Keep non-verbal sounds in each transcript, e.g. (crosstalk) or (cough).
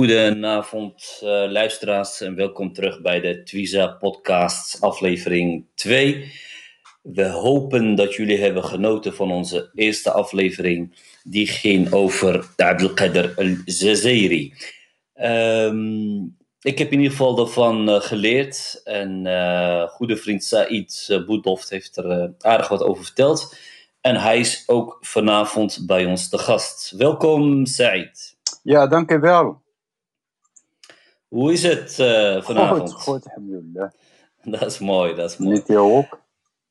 Goedenavond, uh, luisteraars, en welkom terug bij de Twiza Podcast, aflevering 2. We hopen dat jullie hebben genoten van onze eerste aflevering, die ging over Abdelkader al-Zazairi. Um, ik heb in ieder geval daarvan uh, geleerd, en uh, goede vriend Said uh, heeft er aardig wat over verteld. En hij is ook vanavond bij ons te gast. Welkom, Said. Ja, dankjewel. Hoe is het uh, vanavond? Goed, goed, alhamdulillah. (laughs) Dat is mooi, dat is mooi. Met jou ook?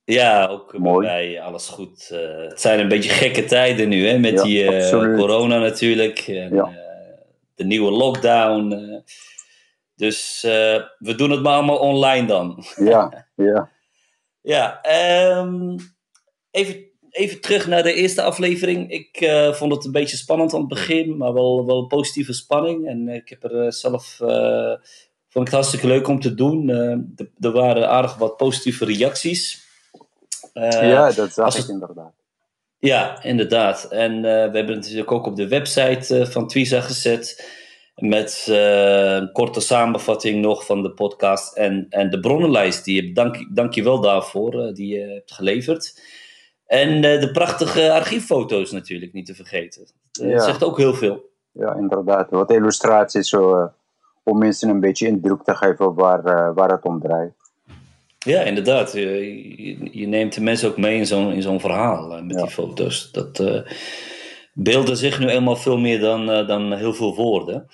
Ja, ook mooi. bij mij alles goed. Uh, het zijn een beetje gekke tijden nu, hè, met ja, die uh, corona natuurlijk. En, ja. de nieuwe lockdown. dus we doen het maar allemaal online dan. Ja, (laughs) ja. ja, um, even even terug naar de eerste aflevering. Ik uh, vond het een beetje spannend aan het begin, maar wel, wel positieve spanning. En ik heb er uh, zelf. Uh, vond ik het hartstikke leuk om te doen. er waren aardig wat positieve reacties. ja, dat zag ik inderdaad. Ja, inderdaad. En we hebben het natuurlijk ook op de website van Twiza gezet. Met een korte samenvatting nog van de podcast en, en de bronnenlijst. Die je, dank, dank je wel daarvoor, die je hebt geleverd. En uh, de prachtige archieffoto's natuurlijk niet te vergeten. Dat uh, zegt ook heel veel. Ja, inderdaad. Wat illustraties zo, uh, om mensen een beetje indruk te geven waar, waar het om draait. Ja, inderdaad. Je, je, neemt de mensen ook mee in zo'n, in zo'n verhaal met die foto's. Dat beelden zich nu eenmaal veel meer dan, dan heel veel woorden.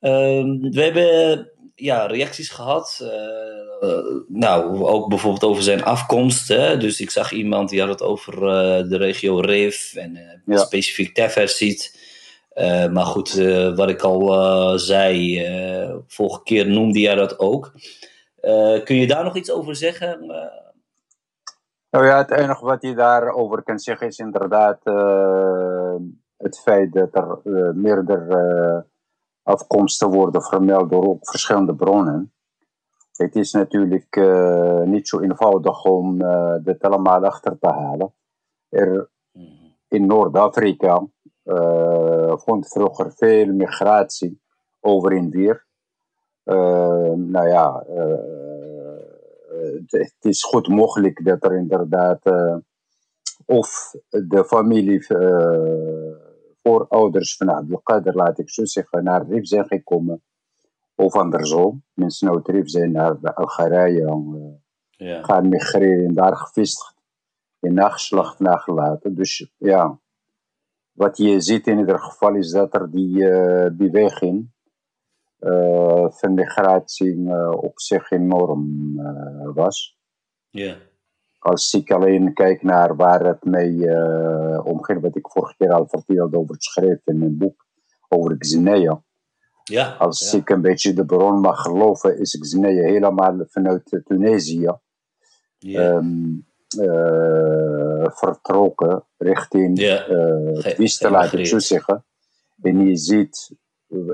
Ehm, we hebben ja, reacties gehad. Uh, nou, ook bijvoorbeeld over zijn afkomst. Hè? Dus ik zag iemand die had het over uh, de regio Rif en ja. specifiek Teversiet. maar goed, wat ik al zei, vorige keer noemde jij dat ook. kun je daar nog iets over zeggen? Nou ja, het enige wat je daarover kan zeggen is inderdaad het feit dat er meerdere afkomsten worden vermeld door ook verschillende bronnen. Het is natuurlijk uh, niet zo eenvoudig om uh, dit allemaal achter te halen. Er, in Noord-Afrika uh, vond vroeger veel migratie over in weer. nou ja, het is goed mogelijk dat er inderdaad of de familie voorouders van Abdelkader, laat ik zo zeggen, naar Rif zijn gekomen. Of andersom. Mensen uit Rif zijn naar Algerije uh, ja. gaan migreren en daar gevestigd. In nageslacht nagelaten. Dus ja, wat je ziet in ieder geval is dat er die uh, beweging uh, van migratie op zich enorm was. Ja als ik alleen kijk naar waar het mee uh, omging, wat ik vorige keer al vertelde over het schrijven in mijn boek over Xenia. Ja, als ik een beetje de bron mag geloven, is Xenia helemaal vanuit Tunesië ja. um, uh, vertrokken richting ja. uh, het westen, laat ik zo zeggen. En je ziet,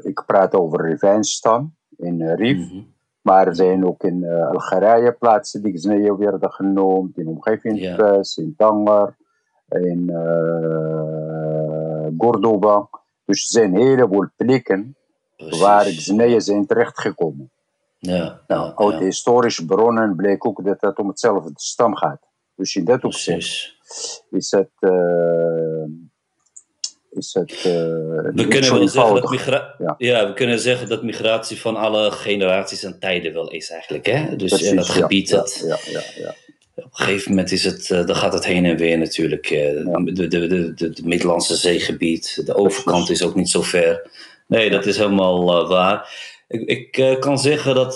ik praat over Rivijnstan in Rif. Mm -hmm. Maar er zijn ook in uh, Algerije plaatsen die Xneo werden genoemd, in omgeving ja. in Tanger, in uh, Cordoba. Dus er zijn een heleboel plekken Precies. waar Xneo zijn terechtgekomen. Ja, nou, uit ja. historische bronnen bleek ook dat het om hetzelfde stam gaat. Dus in dat opzicht is het... Uh, is het. Uh, we kunnen wel zeggen dat migra ja. ja. we kunnen zeggen dat migratie van alle generaties en tijden wel is eigenlijk. Hè? Dus Precies, in dat gebied. Ja, dat, ja, ja, ja, Op een gegeven moment is het, uh, dan gaat het heen en weer natuurlijk. Uh, de, de, de, de, de Middellandse zeegebied, de overkant is ook niet zo ver. Nee, dat is helemaal waar. Ik, ik kan zeggen dat,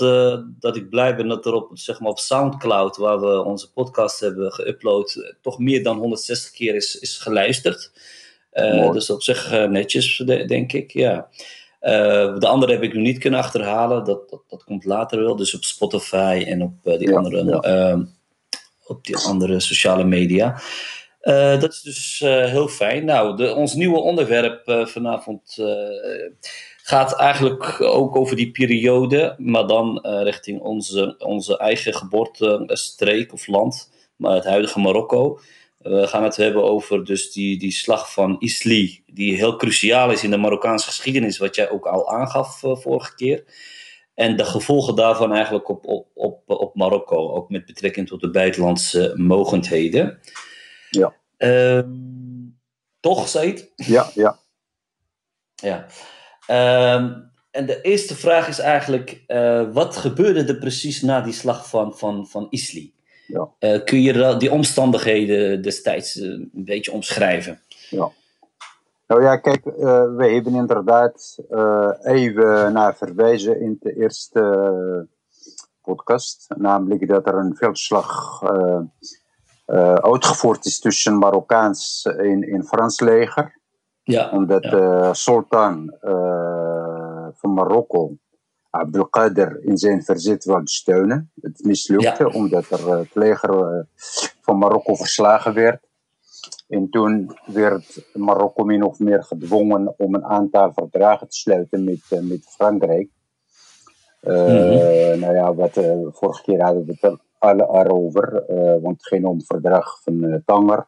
dat ik blij ben dat er op, zeg maar op Soundcloud, waar we onze podcast hebben geüpload, toch meer dan 160 keer is, is geluisterd. Uh, dus op zich uh, netjes, denk ik. Ja. de andere heb ik nu niet kunnen achterhalen. Dat, dat, dat komt later wel. Dus op Spotify en op, die, andere, ehm, op die andere sociale media. dat is dus heel fijn. Nou, de, ons nieuwe onderwerp vanavond gaat eigenlijk ook over die periode, maar dan richting onze, onze eigen geboortestreek of land, maar het huidige Marokko. We gaan het hebben over dus die, die slag van Isli, die heel cruciaal is in de Marokkaanse geschiedenis, wat jij ook al aangaf uh, vorige keer. En de gevolgen daarvan eigenlijk op, op, op, op Marokko, ook met betrekking tot de buitenlandse mogendheden. Ja. Uh, toch, Said? Ja, ja. Ja. Uh, en de eerste vraag is eigenlijk, uh, wat gebeurde er precies na die slag van, van, van Isli? Ja. Uh, kun je die omstandigheden destijds uh, een beetje omschrijven? Ja. Nou ja, kijk, uh, we hebben inderdaad even naar verwijzen in de eerste podcast. Namelijk dat er een veldslag uitgevoerd is tussen Marokkaans en, en Frans leger. Ja. Omdat ja. sultan van Marokko Abdelkader in zijn verzet wilde steunen. Het mislukte Ja. omdat er eh, het leger eh, van Marokko verslagen werd. En toen werd Marokko min of meer gedwongen om een aantal verdragen te sluiten met, eh, met Frankrijk. Eh, Mhm. Nou ja, wat eh, vorige keer hadden we het al erover, eh, want het ging om het verdrag van eh, Tanger.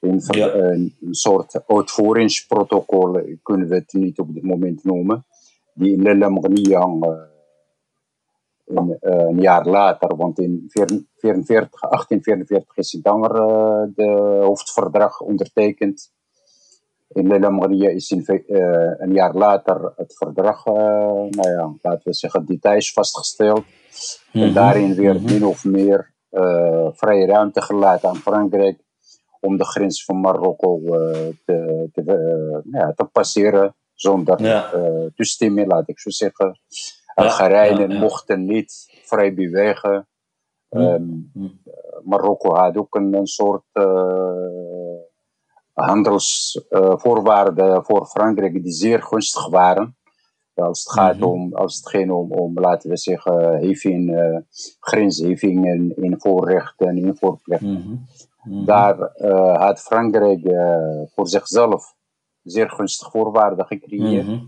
Een, Ja. een, soort uitvoeringsprotocol eh, kunnen we het niet op dit moment noemen die in Lella Mogniyang uh, een, eh, een jaar later, want in 44, 1844 is in Tanger uh, de hoofdverdrag ondertekend. In Lella Moghniya is in, eh, een jaar later het verdrag, eh, nou ja, laten we zeggen, details vastgesteld. En Mhm. daarin werd Mhm. min of meer eh, vrije ruimte gelaten aan Frankrijk om de grens van Marokko eh, te, te, eh, ja, te passeren zonder Ja. eh, toestemming, laat ik zo zeggen. Algerijnen ja, ja. mochten niet vrij bewegen. Hm. Ehm, Hm. Marokko had ook een, een soort handelsvoorwaarden voor Frankrijk die zeer gunstig waren. Als het gaat Mhm. om, als het ging om, om laten we zeggen, heffing, eh grensheffingen, invoerrechten, invoerplichten. Mhm. Mhm. Daar eh, had Frankrijk eh, voor zichzelf zeer gunstig voorwaarden gecreëerd. Mhm.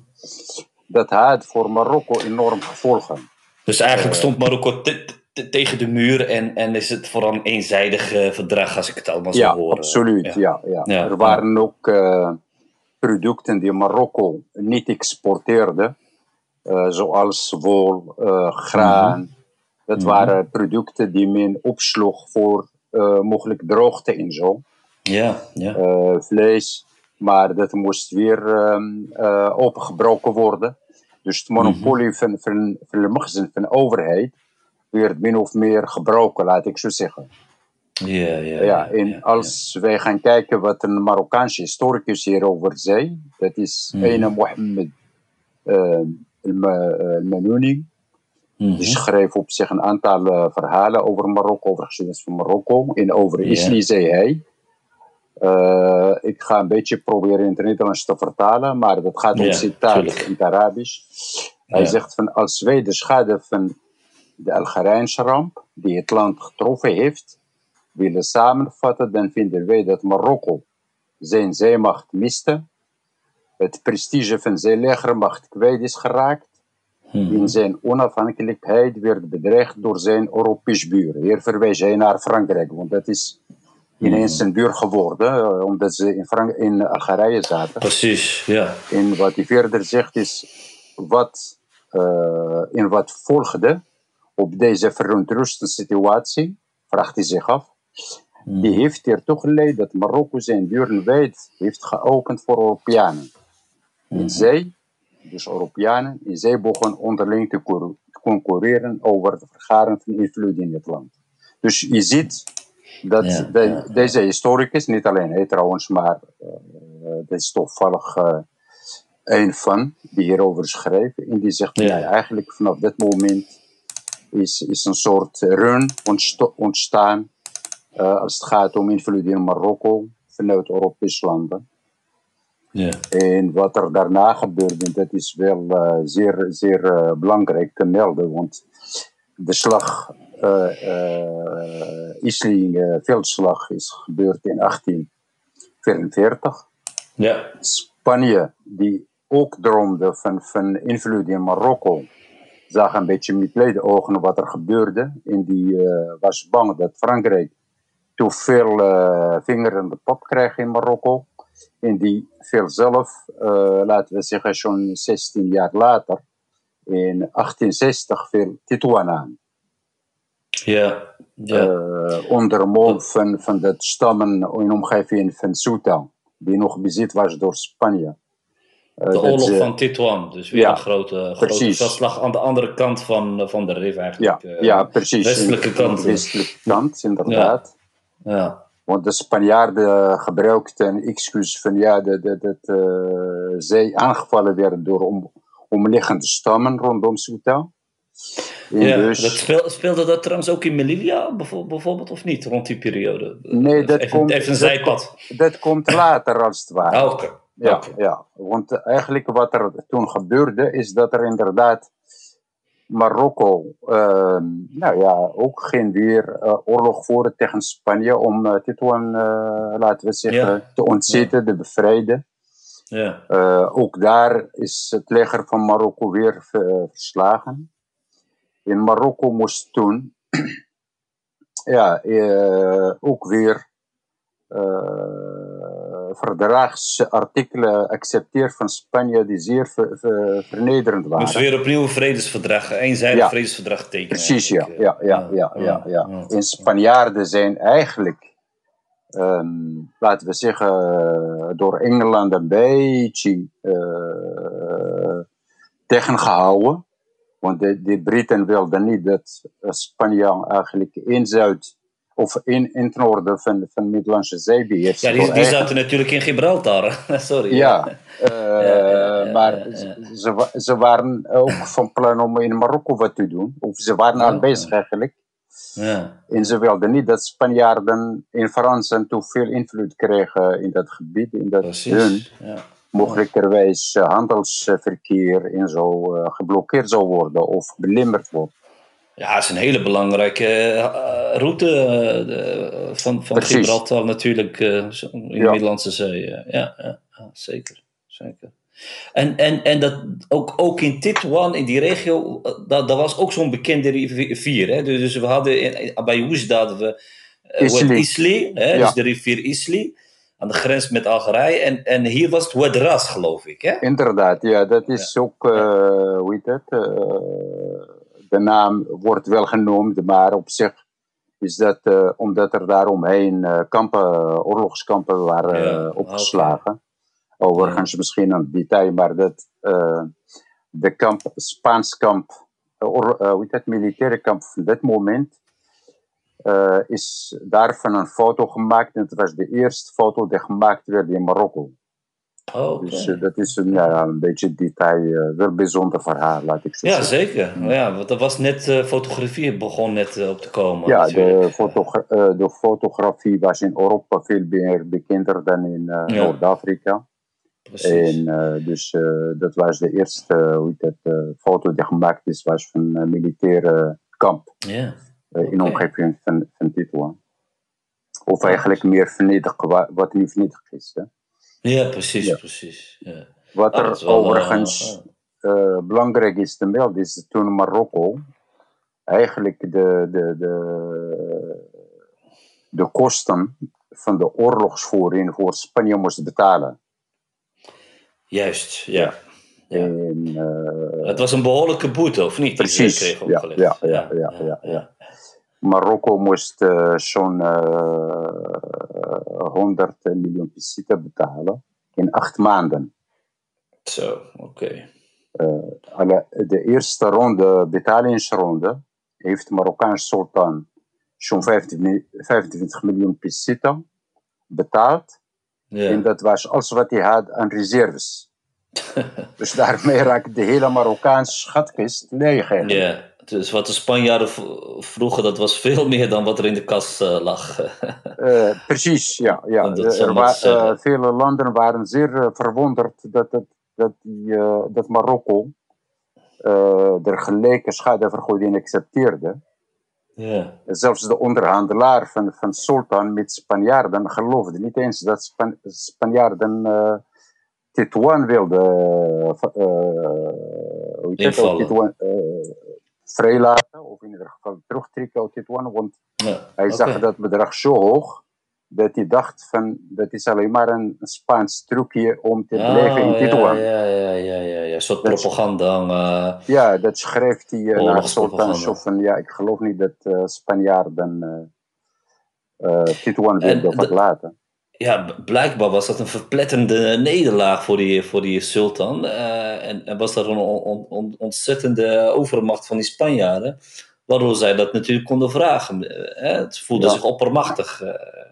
Dat had voor Marokko enorm gevolgen. Dus eigenlijk stond Marokko te- te- tegen de muur en, en is het vooral een eenzijdig eh, verdrag als ik het allemaal zo hoor. absoluut. Ja. Ja. Ja, Ja, Er waren ook eh, producten die Marokko niet exporteerde, eh, zoals wol, eh, graan. Dat Mhm. waren producten die men opsloeg voor eh, mogelijk droogte en zo. Ja, ja. eh, vlees, maar dat moest weer eh, opengebroken worden. Dus het monopolie van, van, van de magazijn van de overheid werd min of meer gebroken, laat ik zo zeggen. Ja, ja, Ja, en als wij gaan kijken wat een Marokkaanse historicus hierover zei, dat is Mhm. ene Mohammed eh, al-Manouni. Mhm. Die schreef op zich een aantal eh, verhalen over Marokko, over de geschiedenis van Marokko. En over Ja. Isli zei hij. Eh, ik ga een beetje proberen in het Nederlands te vertalen, maar dat gaat Ja, citaat in het Arabisch. Hij Ja. zegt van als wij de schade van de Algerijnse ramp, die het land getroffen heeft, willen samenvatten, dan vinden wij dat Marokko zijn zeemacht miste, het prestige van zijn legermacht kwijt is geraakt, Mhm. in zijn onafhankelijkheid werd bedreigd door zijn Europese buren. Hier verwijs hij naar Frankrijk, want dat is ineens een buur geworden, eh, omdat ze in, Frank in Algerije zaten. Precies, ja. En wat hij verder zegt is, wat, eh, in wat volgde op deze verontruste situatie, vraagt hij zich af, die heeft ertoe geleid dat Marokko zijn deuren wijd heeft geopend voor Europeanen. En zij, dus Europeanen, en zij begonnen onderling te concurreren over het vergaren van invloed in het land. Dus je ziet dat Ja, de- ja, deze historicus, niet alleen hij trouwens, maar eh dit is toevallig eh, een van die hierover schreef. En die zegt, Ja. ja. eigenlijk vanaf dit moment is, is een soort run ontstaan eh, als het gaat om invloed in Marokko vanuit Europese landen. Ja. En wat er daarna gebeurde, dat is wel uh, zeer, zeer uh, belangrijk te melden. Want de slag, uh, Isling veldslag, is gebeurd in 1844. Ja. Spanje, die ook droomde van, van invloed in Marokko, zag een beetje met leden ogen wat er gebeurde. En die was bang dat Frankrijk te veel vinger in de pop kreeg in Marokko. En die viel zelf, uh, laten we zeggen, zo'n 16 jaar later, in 1860 viel Tituan aan. Ja. ja. Uh, onder mom van, van de stammen in omgeving van Ceuta, die nog bezit was door Spanje. Uh, de oorlog van Tituan, dus weer ja, een grote, grote veldslag aan de andere kant van, van de Rif eigenlijk. Ja, ja precies. Westelijke kant. Westelijke kant, inderdaad. Ja. ja. Want de Spanjaarden gebruikten een excuus van ja, dat, dat, dat uh, zij aangevallen werden door om, omliggende stammen rondom Ceuta. Ja, dus, dat speel, speelde dat trouwens ook in Melilla bijvoorbeeld, of niet, rond die periode? Nee, dat even, komt, even een zijpad. Dat, dat komt later als het ware. Ah. Okay. Ja, okay. ja, want eigenlijk wat er toen gebeurde is dat er inderdaad Marokko, uh, nou ja, ook geen weer uh, oorlog voeren tegen Spanje om uh, Tituan, laten we zeggen, Ja. te ontzetten, Ja. te bevrijden. Ja. ook daar is het leger van Marokko weer ver- verslagen. In Marokko moest toen (clears throat) ja, eh, ook weer eh, verdragsartikelen accepteerd van Spanje die zeer ver- ver- vernederend waren. Moest weer opnieuw een vredesverdrag, eenzijdig Ja. vredesverdrag tekenen. Precies, ja. Ja, ja, ja, ja, ja. ja. En Spanjaarden zijn eigenlijk, ehm, laten we zeggen, eh, door Engeland een beetje eh tegengehouden. Want de, Britten wilden niet dat eh, Spanje eigenlijk in Zuid of in, in het noorden van, van de Middellandse Zee beheerst. Ja, die, door die eigen- zaten natuurlijk in Gibraltar. (laughs) Sorry. Ja, ja, ja, maar ja, ze- Ze, wa- ze waren ook van plan om in Marokko wat te doen. Of ze waren al Ja. bezig eigenlijk. Ja. En ze wilden niet dat Spanjaarden in Fransen te veel invloed kregen in dat gebied. In dat hun Precies. Ja. Mogelijkerwijs eh, handelsverkeer en zo eh, geblokkeerd zou worden of belemmerd wordt. ja, het is een hele belangrijke eh, route de- van, van Precies. Gibraltar natuurlijk in de Ja. Middellandse Zee. Ja, ja, zeker. zeker. En, en, en dat ook, ook in Titwan, in die regio, dat, dat was ook zo'n bekende rivier. Hè? Dus, dus we hadden in, bij Oujda hadden we Isli. Isli, hè? Ja. dus de rivier Isli, aan de grens met Algerije. En, en hier was het Ouadras, geloof ik. Hè? Inderdaad, ja, dat is ook, eh, hoe heet het? eh, de naam wordt wel genoemd, maar op zich is dat eh, omdat er daaromheen kampen, oorlogskampen waren Ja, opgeslagen. Overigens Ja. misschien een detail, maar dat de kamp, Spaans kamp, hoe heet het, militaire kamp van dit moment, eh, is daarvan een foto gemaakt. En het was de eerste foto die gemaakt werd in Marokko. Oh, oké. Dus eh, dat is een, ja, een beetje detail, eh, wel bijzonder verhaal, laat ik zo Ja, zeggen. zeker. Ja, want er was net, fotografie begon net op te komen. Ja, de, fotogra- de fotografie was in Europa veel meer bekender dan in Ja. Noord-Afrika. Precies. En dus dat was de eerste hoe foto die gemaakt is, was van een militaire kamp Ja. Eh, in omgeving van, van Tituan. Of eigenlijk meer vernietigd, wa- wat nu vernietigd is. Hè. ja, precies, Ja. precies. Ja. Wat Ah, er wel, overigens eh, eh, belangrijk is te melden, is dat toen Marokko eigenlijk de, de, de, de kosten van de oorlogsvoering voor Spanje moest betalen. Juist, ja. ja. En, Het was een behoorlijke boete, of niet? Precies, ja, ja, ja, ja. Marokko moest eh, zo'n eh 100 miljoen pesita betalen in acht maanden. Zo, oké. Alle- de eerste ronde, betalingsronde, heeft de Marokkaanse sultan zo'n 15 mi- 25 miljoen pesita betaald. En Ja. dat was alles wat hij had aan reserves. (laughs) dus daarmee raakte de hele Marokkaanse schatkist leeg. ja, Dus wat de Spanjaarden vroegen, dat was veel meer dan wat er in de kas lag. (laughs) precies, ja. ja. Er wa vele landen waren zeer verwonderd dat, het, dat, die, dat Marokko er gelijke schadevergoeding accepteerde. Ja. Zelfs de onderhandelaar van, van Sultan met Spanjaarden geloofde niet eens dat Span Spanjaarden Tituan wilde Tituan, vrijlaten, of in ieder geval terugtrekken uit Tituan, want ja. hij zag okay. dat bedrag zo hoog dat hij dacht van dat is alleen maar een Spaans trucje om te oh, blijven in Tituan. Ja, ja, ja, ja, ja, een soort propaganda. Uh, ja, dat schrijft hij uh, naar Sultan van ja, ik geloof niet dat uh, Spanjaarden uh, Tituan wilden verlaten. Ja, blijkbaar was dat een verpletterende nederlaag voor die, voor die sultan. en, en was dat een on, on, ontzettende overmacht van die Spanjaarden waardoor zij dat natuurlijk konden vragen. Hè? Het voelde zich oppermachtig.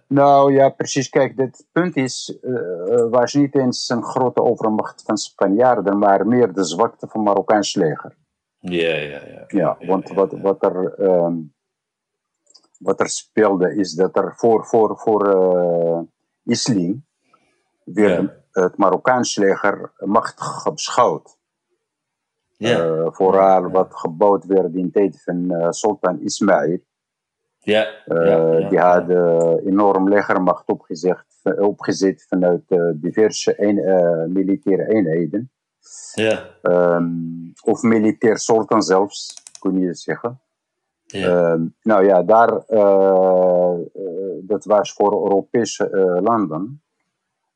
Nou ja, precies. Kijk, dit punt is, uh, was niet eens een grote overmacht van Spanjaarden, maar meer de zwakte van Marokkaans leger. Ja, ja, ja. Ja, want Wat, wat, er, um, wat er speelde is dat er voor, voor, voor uh, Isli werd het Marokkaans leger machtig beschouwd. Ja. vooral wat gebouwd werd in de tijd van Sultan Ismail. Ja, uh, ja, die hadden enorm legermacht opgezet, opgezet vanuit diverse een, militaire eenheden. Ja. Um, of militair soorten zelfs, kun je zeggen. Ja. Um, nou ja, daar, dat was voor Europese landen.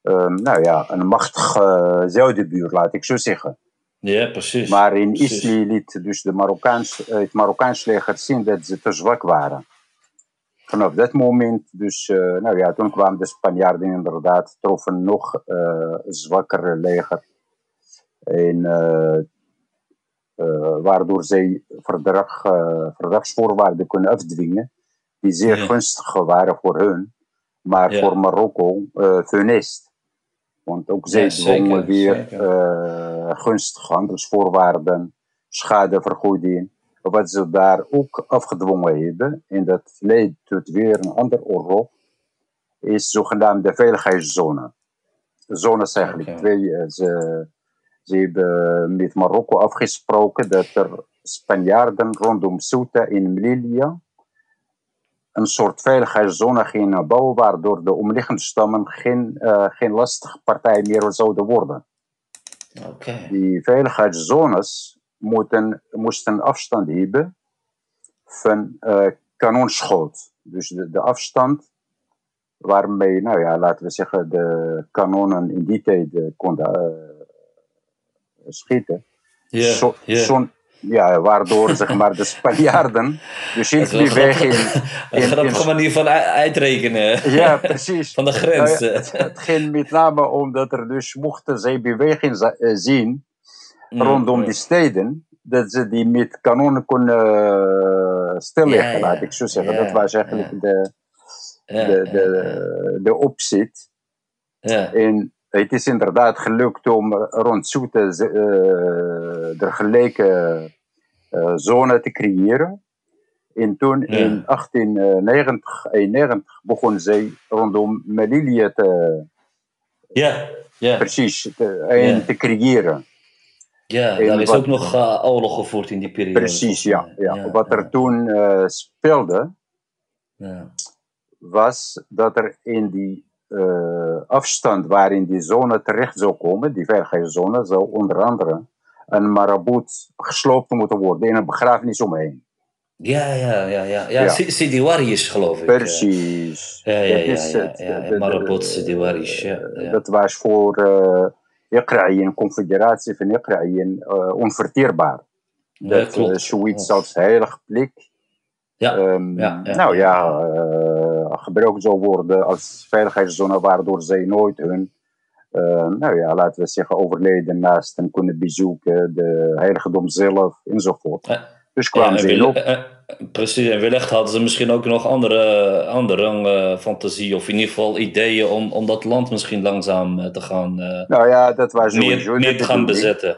Um, nou ja, een machtige zuidenbuur, laat ik zo zeggen. Ja, precies. Maar in precies. Isli liet dus de Marokkaans, het Marokkaans leger zien dat ze te zwak waren vanaf dat moment, dus, uh, nou ja, toen kwamen de Spanjaarden inderdaad, troffen nog uh, zwakkere leger. En, uh, waardoor zij verdrag, verdragsvoorwaarden kunnen afdwingen, die zeer Ja. gunstig waren voor hun, maar Ja. voor Marokko funest. Want ook zij dwongen weer zeker. gunstige handelsvoorwaarden, schadevergoeding wat ze daar ook afgedwongen hebben, en dat leidt tot weer een ander oorlog, is zogenaamde veiligheidszone. Zones eigenlijk twee. eh, Ze, ze hebben met Marokko afgesproken dat er Spanjaarden rondom Ceuta in Melilla een soort veiligheidszone gingen bouwen, waardoor de omliggende stammen geen, eh, geen lastige partij meer zouden worden. Oké. Die veiligheidszones moeten, moesten afstand hebben van eh kanonschoot. Dus de, de afstand waarmee, nou ja, laten we zeggen, de kanonnen in die tijd konden eh, schieten. Ja, Zo- ja. ja, waardoor zeg maar, de Spanjaarden dus (laughs) is wel die weg in. Een grappige in- manier van uitrekenen. Ja, precies. (laughs) Van de grens. Nou ja, het, het ging met name omdat er dus mochten zij beweging eh, zien rondom Mm, die steden, dat ze die met kanonnen konden eh, stilleggen, Ja, laat ik zo zeggen. Dat was eigenlijk de, de, de, de opzet. ja. En het is inderdaad gelukt om rond Soete eh de gelijke eh, zone te creëren. En toen Ja. in 1890 91 begon zij rondom Melilla te, Ja, ja. precies te, en Ja. te creëren. ja En daar is wat- ook nog uh, oorlog gevoerd in die periode. Precies, ja. ja. Wat er toen speelde, Ja. was dat er in die eh, afstand waarin die zone terecht zou komen, die veiligheidszone, zou onder andere een marabout gesloopt moeten worden in een begrafenis omheen. Ja, ja, ja, ja. Ja, Ja. Si- Sidi Warish, geloof ik. eh. Precies. Ja, ja, ja, is ja, ja, De- de- Marabout Sidi Warish, ja, ja. Dat was voor uh, confederatie van Iqraïen, uh, onverteerbaar. Dat klopt. zoiets als heilig plek Ja, Ehm, ja, ja, nou ja. Eh, gebruikt zou worden als veiligheidszone, waardoor zij nooit hun, eh, nou ja, laten we zeggen, overleden naasten kunnen bezoeken, de heiligdom zelf enzovoort. Ja. Dus kwamen en ze op. eh, eh, precies, en wellicht hadden ze misschien ook nog andere, andere eh, fantasie, of in ieder geval ideeën om, om dat land misschien langzaam eh, te gaan, eh, Nou ja, dat was meer, meer te gaan bezetten.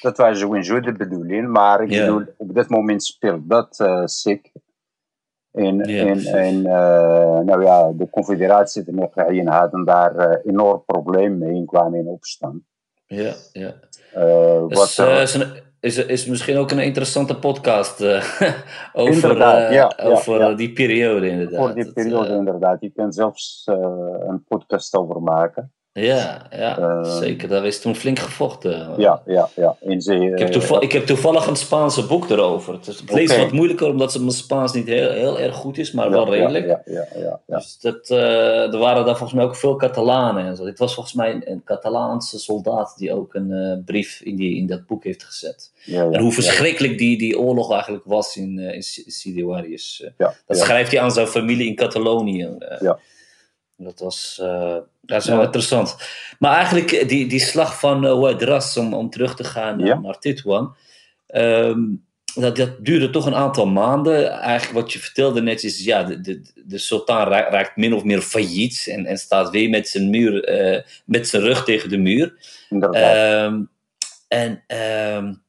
Dat was sowieso de bedoeling, maar ik bedoel, op dit moment speelt dat uh, sick. En, en, en uh, nou ja, de confederatie de Negraaien hadden daar uh, enorm probleem mee en kwamen in opstand. Ja, ja. wat is, is, is misschien ook een interessante podcast (laughs) over, ja, over ja, die periode inderdaad. Voor die periode inderdaad. Je kunt zelfs een podcast over maken. Ja, ja uh, zeker. Daar is toen flink gevochten. Ja, ja, ja. In zee, ik, heb toevallig, ik heb toevallig een Spaanse boek erover. Het, is, leest wat moeilijker omdat mijn Spaans niet heel, heel erg goed is, maar wel redelijk. Ja, ja, ja, ja, Dus dat, uh, er waren daar volgens mij ook veel Catalanen en zo. Dit was volgens mij een, een Catalaanse soldaat die ook een uh, brief in, die, in dat boek heeft gezet. en hoe verschrikkelijk die, die oorlog eigenlijk was in, in Sidiouarius. dat schrijft hij aan zijn familie in Catalonië. ja. Dat was, uh, dat is wel interessant. Maar eigenlijk eh, die, die slag van uh, Ouadras, om, om terug te gaan ja. naar Titouan, um, dat, dat duurde toch een aantal maanden. Eigenlijk wat je vertelde net is, ja, de, de, de sultan raakt min of meer failliet en, en staat weer met zijn, muur, uh, met zijn rug tegen de muur. Um, en... Um,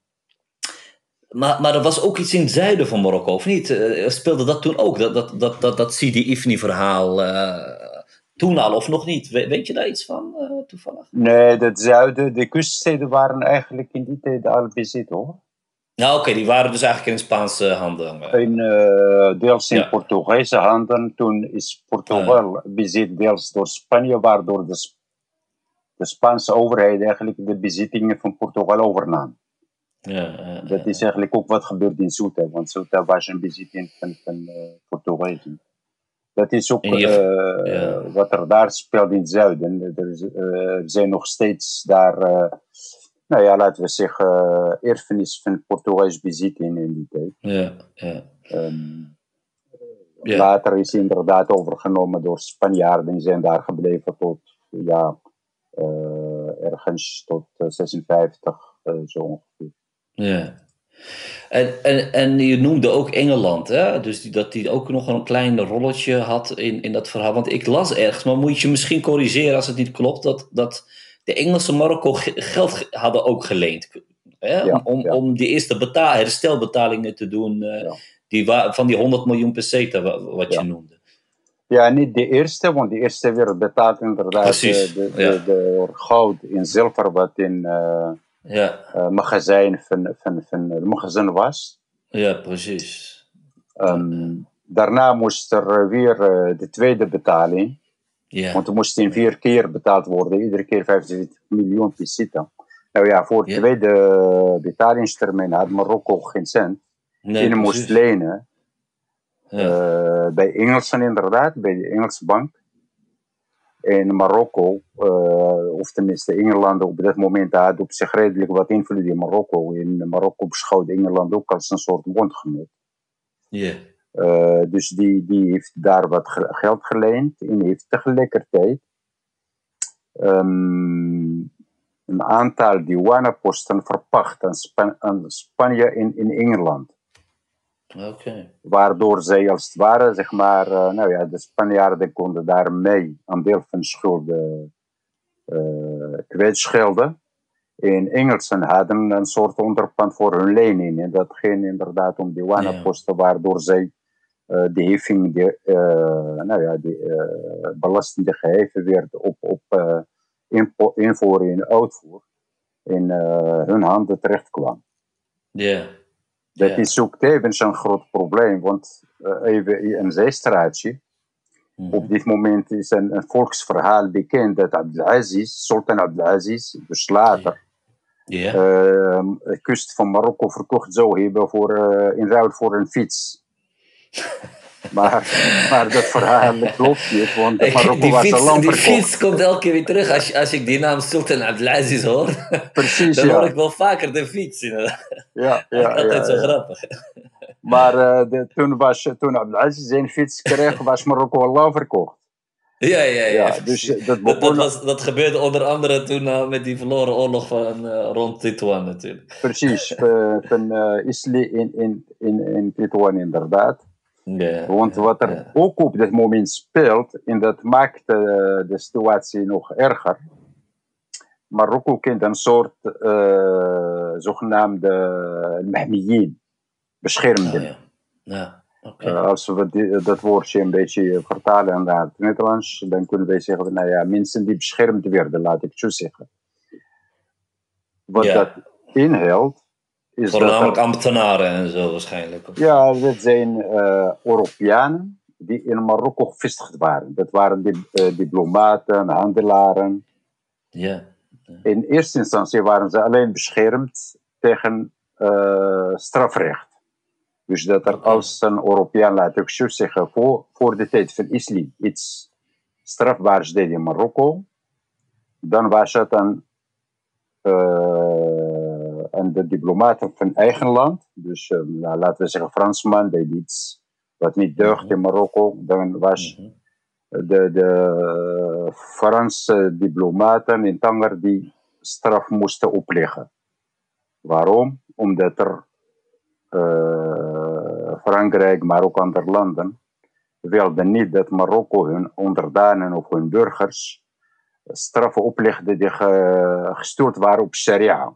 maar, maar er was ook iets in het zuiden van Marokko, of niet? Uh, speelde dat toen ook? Dat, dat, dat, dat, dat Sidi Ifni-verhaal toen al of nog niet? weet je daar iets van uh, toevallig? Nee, het zuiden, de kuststeden waren eigenlijk in die tijd al bezit hoor. Nou oké, die waren dus eigenlijk in Spaanse handen. In, uh, deels in ja. Portugese handen. Toen is Portugal uh. bezit deels door Spanje, waardoor de, de Spaanse overheid eigenlijk de bezittingen van Portugal overnam. Ja, dat is eigenlijk ook wat gebeurt in Ceuta, want Ceuta was een bezitting van, van uh, Portugezen. Dat is ook uh, wat er daar speelt in het zuiden. Er, uh, zijn nog steeds daar, uh, nou ja, laten we zeggen, erfenis van Portugees bezit in, in die tijd. Ja, ja. Um, ja. Later is inderdaad overgenomen door Spanjaarden. Die zijn daar gebleven tot, ja, ergens tot 56, zo ongeveer. Ja. En, en, en je noemde ook Engeland, hè? dus die, dat die ook nog een klein rolletje had in, in dat verhaal. Want ik las ergens, maar moet je misschien corrigeren als het niet klopt, dat, dat de Engelsen Marokko geld hadden ook geleend. Hè? Ja, om, ja. om die eerste betaal, herstelbetalingen te doen uh, ja. die van die 100 miljoen peseta, wat je noemde. Ja, niet de eerste, want de eerste werd betaald inderdaad Precies, de, de, de, goud in zilver, wat in... Uh, ja. uh, magazijn van, van, van de magazijn was. Ja, precies. Um, daarna moest er weer uh, de tweede betaling. Ja. Want er moest in vier keer betaald worden, iedere keer 25 miljoen peseta. Nou ja, voor de ja. tweede betalingstermijn had Marokko geen cent. Nee, en moest lenen. Ja. Uh, bij Engelsen inderdaad, bij de Engelse bank in Marokko, uh, of tenminste Engeland op dat moment had op zich redelijk wat invloed in Marokko. In Marokko beschouwde Engeland ook als een soort bondgenoot. Yeah. Uh, dus die, die heeft daar wat geld geleend en heeft tegelijkertijd um, een aantal douaneposten verpacht aan, Span aan Spanje in, in Engeland. Okay. Waardoor zij als het ware, zeg maar, uh, nou ja, de Spanjaarden konden daarmee een deel van de schulden uh, kwijtschelden. En Engelsen hadden een soort onderpand voor hun lening. En dat ging inderdaad om douaneposten, ja. waardoor zij uh, de heffing, de, nou ja, de belasting die geheven werd op, op invoer en uitvoer, in hun handen terecht kwam. Ja. Yeah. Dat ja. is ook tevens een groot probleem, want uh, even een zijstraatje. Mm -hmm. Op dit moment is een, een, volksverhaal bekend dat Abdelaziz, Sultan Abdelaziz, dus later, ja. uh, de kust van Marokko verkocht zou hebben voor, uh, in ruil voor een fiets. (laughs) Maar, maar dat verhaal (laughs) klopt niet, want Marokko die was fiets, al lang Die fiets komt elke keer weer terug als, als ik die naam Sultan Abdelaziz hoor. Precies, Dan ja. hoor ik wel vaker de fiets. Inderdaad. Ja, (laughs) ja, Altijd ja, zo ja. grappig. Maar uh, de, toen, was, toen Abdelaziz zijn fiets kreeg, (laughs) was Marokko al lang verkocht. Ja, ja, ja. Ja, dus dat, Dat, dat, was, dat gebeurde onder andere toen uh, met die verloren oorlog van, uh, rond Titouan natuurlijk. precies, van uh, Isli in, in, in, in Titouan inderdaad. Ja, Want wat er ook op dit moment speelt, en dat maakt uh, de situatie nog erger, Marokko kent een soort uh, zogenaamde Mahmiyin, beschermden. Oh, ja. Okay. Uh, als we die, dat woordje een beetje vertalen naar het Nederlands, dan kunnen wij zeggen, nou ja, mensen die beschermd werden, laat ik zo zeggen. Wat dat inhoudt, is Voornamelijk dat ambtenaren en zo waarschijnlijk. ja, dat zijn eh, Europeanen die in Marokko gevestigd waren. Dat waren die, eh, diplomaten, handelaren. Ja. In eerste instantie waren ze alleen beschermd tegen eh, strafrecht. Dus dat er als een Europeaan, laat ik zo zeggen, voor, voor de tijd van islam iets strafbaars deed in Marokko, dan was het eh, aan de diplomaten van eigen land. Dus eh, nou, laten we zeggen, Fransman deed iets wat niet deugt in Marokko. Dan was Mhm. de, de Franse diplomaten in Tanger die straf moesten opleggen. Waarom? Omdat er eh, Frankrijk, maar ook andere landen, wilden niet dat Marokko hun onderdanen of hun burgers straffen oplegde die ge- gestuurd waren op sharia.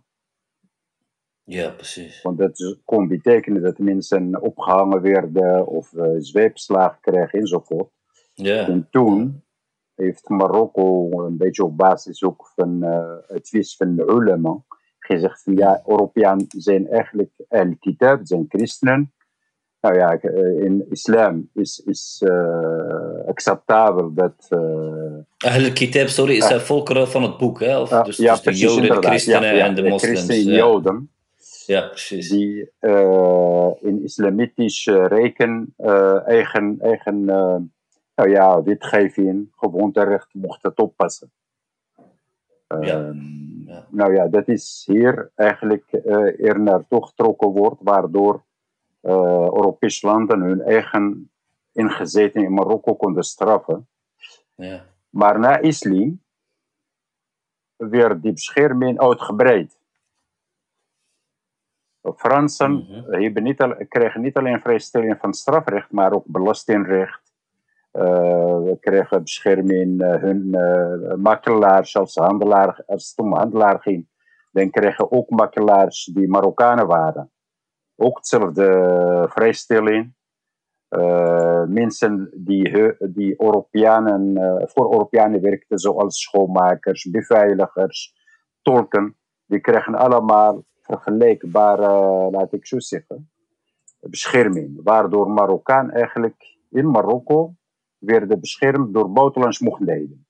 Ja, precies. Want dat kon betekenen dat mensen opgehangen werden of eh, zweepslagen kregen enzovoort. Ja. En toen heeft Marokko een beetje op basis ook van eh, het advies van de ulama gezegd van ja, Europeanen zijn eigenlijk al-kitab, zijn christenen. Nou ja, eh, in islam is, is acceptabel dat... eh, Ahl kitab sorry, is uh, volkeren van het boek, hè? Of, ah, dus, ja, dus de precies, Joden, de christenen Ja, en de moslims. christenen en ja. Joden. Ja, precies. die eh, in islamitisch reken eh, eigen, eigen eh, nou ja, wetgeving, gewoonterecht mochten toepassen. Ja. Ehm, Ja. Nou ja, dat is hier eigenlijk er naartoe getrokken wordt, waardoor Europese landen hun eigen ingezeten in Marokko konden straffen. Ja. Maar na islam werd die bescherming uitgebreid. Fransen Mhm. hebben niet al, kregen niet alleen vrijstelling van strafrecht, maar ook belastingrecht. Eh, we kregen bescherming, eh, hun eh, makelaars als handelaar, als het om handelaar ging. Dan kregen ook makelaars die Marokkanen waren. Ook hetzelfde vrijstelling. Mensen die, die Europeanen, voor Europeanen werkten, zoals schoonmakers, beveiligers, tolken, die kregen allemaal vergelijkbare, laat ik zo zeggen, bescherming. Waardoor Marokkaan eigenlijk in Marokko werden beschermd door buitenlands mogendheden.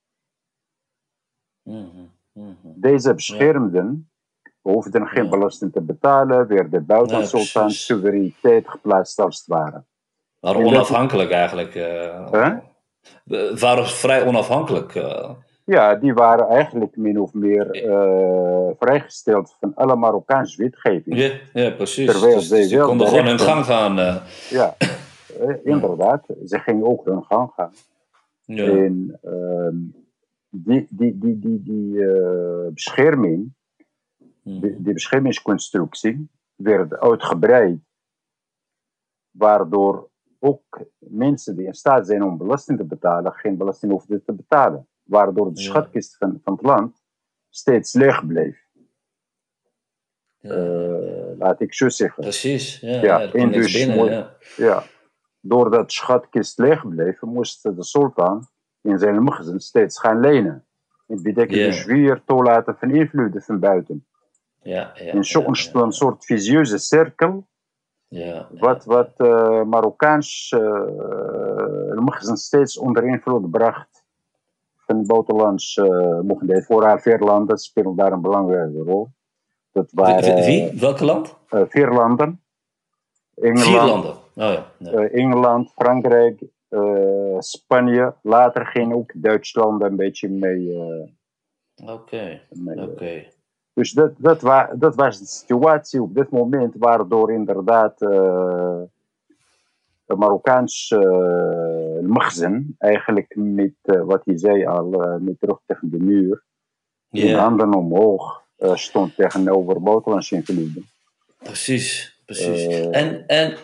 Mhm. Mhm. Deze beschermden hoefden geen Ja. belasting te betalen, werden buiten Ja, sultan soevereiniteit geplaatst als het ware. Maar onafhankelijk eigenlijk. eh? We waren vrij onafhankelijk. eh. Ja, die waren eigenlijk min of meer eh, vrijgesteld van alle Marokkaanse wetgeving. ja, ja, precies. Terwijl dus, dus wel konden de gewoon hun gang gaan. eh. Ja, eh, inderdaad. Ze gingen ook hun gang gaan. ja. En ehm, die, die, die, die, die eh, bescherming, Mhm. die, die beschermingsconstructie, werd uitgebreid. Waardoor ook mensen die in staat zijn om belasting te betalen, geen belasting hoefden te betalen. Waardoor de schatkist van, van het land steeds leeg bleef. Eh, laat ik zo zeggen. Precies, ja. Ja, ja, kwam en dus binnen. Ja. Ja, doordat de schatkist leeg bleef, moest de sultan in zijn magazijn steeds gaan lenen. Dat betekent dus weer toelaten van invloeden van buiten. Ja, ja, en zo ontstond een soort visieuze cirkel, wat, wat eh, Marokkaans uh, steeds onder invloed bracht van buitenlands uh, mogendheden. Vooral Veerlanden spelen daar een belangrijke rol. Dat waren, Wie? Welke land? Uh, Veerlanden. Engeland, Vier landen. Oh ja. ja. uh, Engeland, Frankrijk, Spanje. Later ging ook Duitsland een beetje mee. Oké, okay. Dus dat, dat, wa dat, was de situatie op dit moment, waardoor inderdaad de Marokkaans uh, magazijn eigenlijk met, uh, wat hij zei al, met terug tegen de muur, yeah. handen omhoog stond tegenover buitenlandse invloeden. Precies, precies. en, en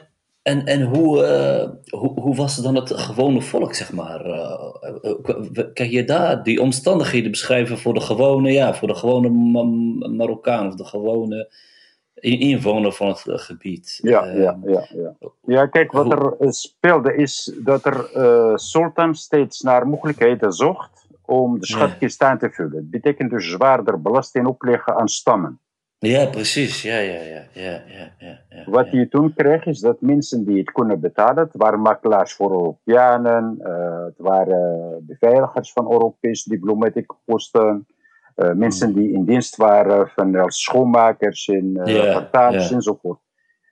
En, en hoe, uh, hoe, hoe was dan het gewone volk, zeg maar? Uh, kan je daar die omstandigheden beschrijven voor de gewone, ja, voor de gewone Marokkaan of de gewone inwoner van het gebied? Ja, ja, ja, ja. ja, kijk, wat er speelde is dat er sultan steeds naar mogelijkheden zocht om de schatkist aan te vullen. Dat betekent dus zwaarder belasting opleggen aan stammen. Ja, precies. Ja, ja, ja. ja, ja, ja, Wat je toen kreeg is dat mensen die het konden betalen, het waren makelaars voor Europeanen, uh, het waren beveiligers van Europese diplomatieke posten, uh, mensen die in dienst waren van als schoonmakers in uh, enzovoort.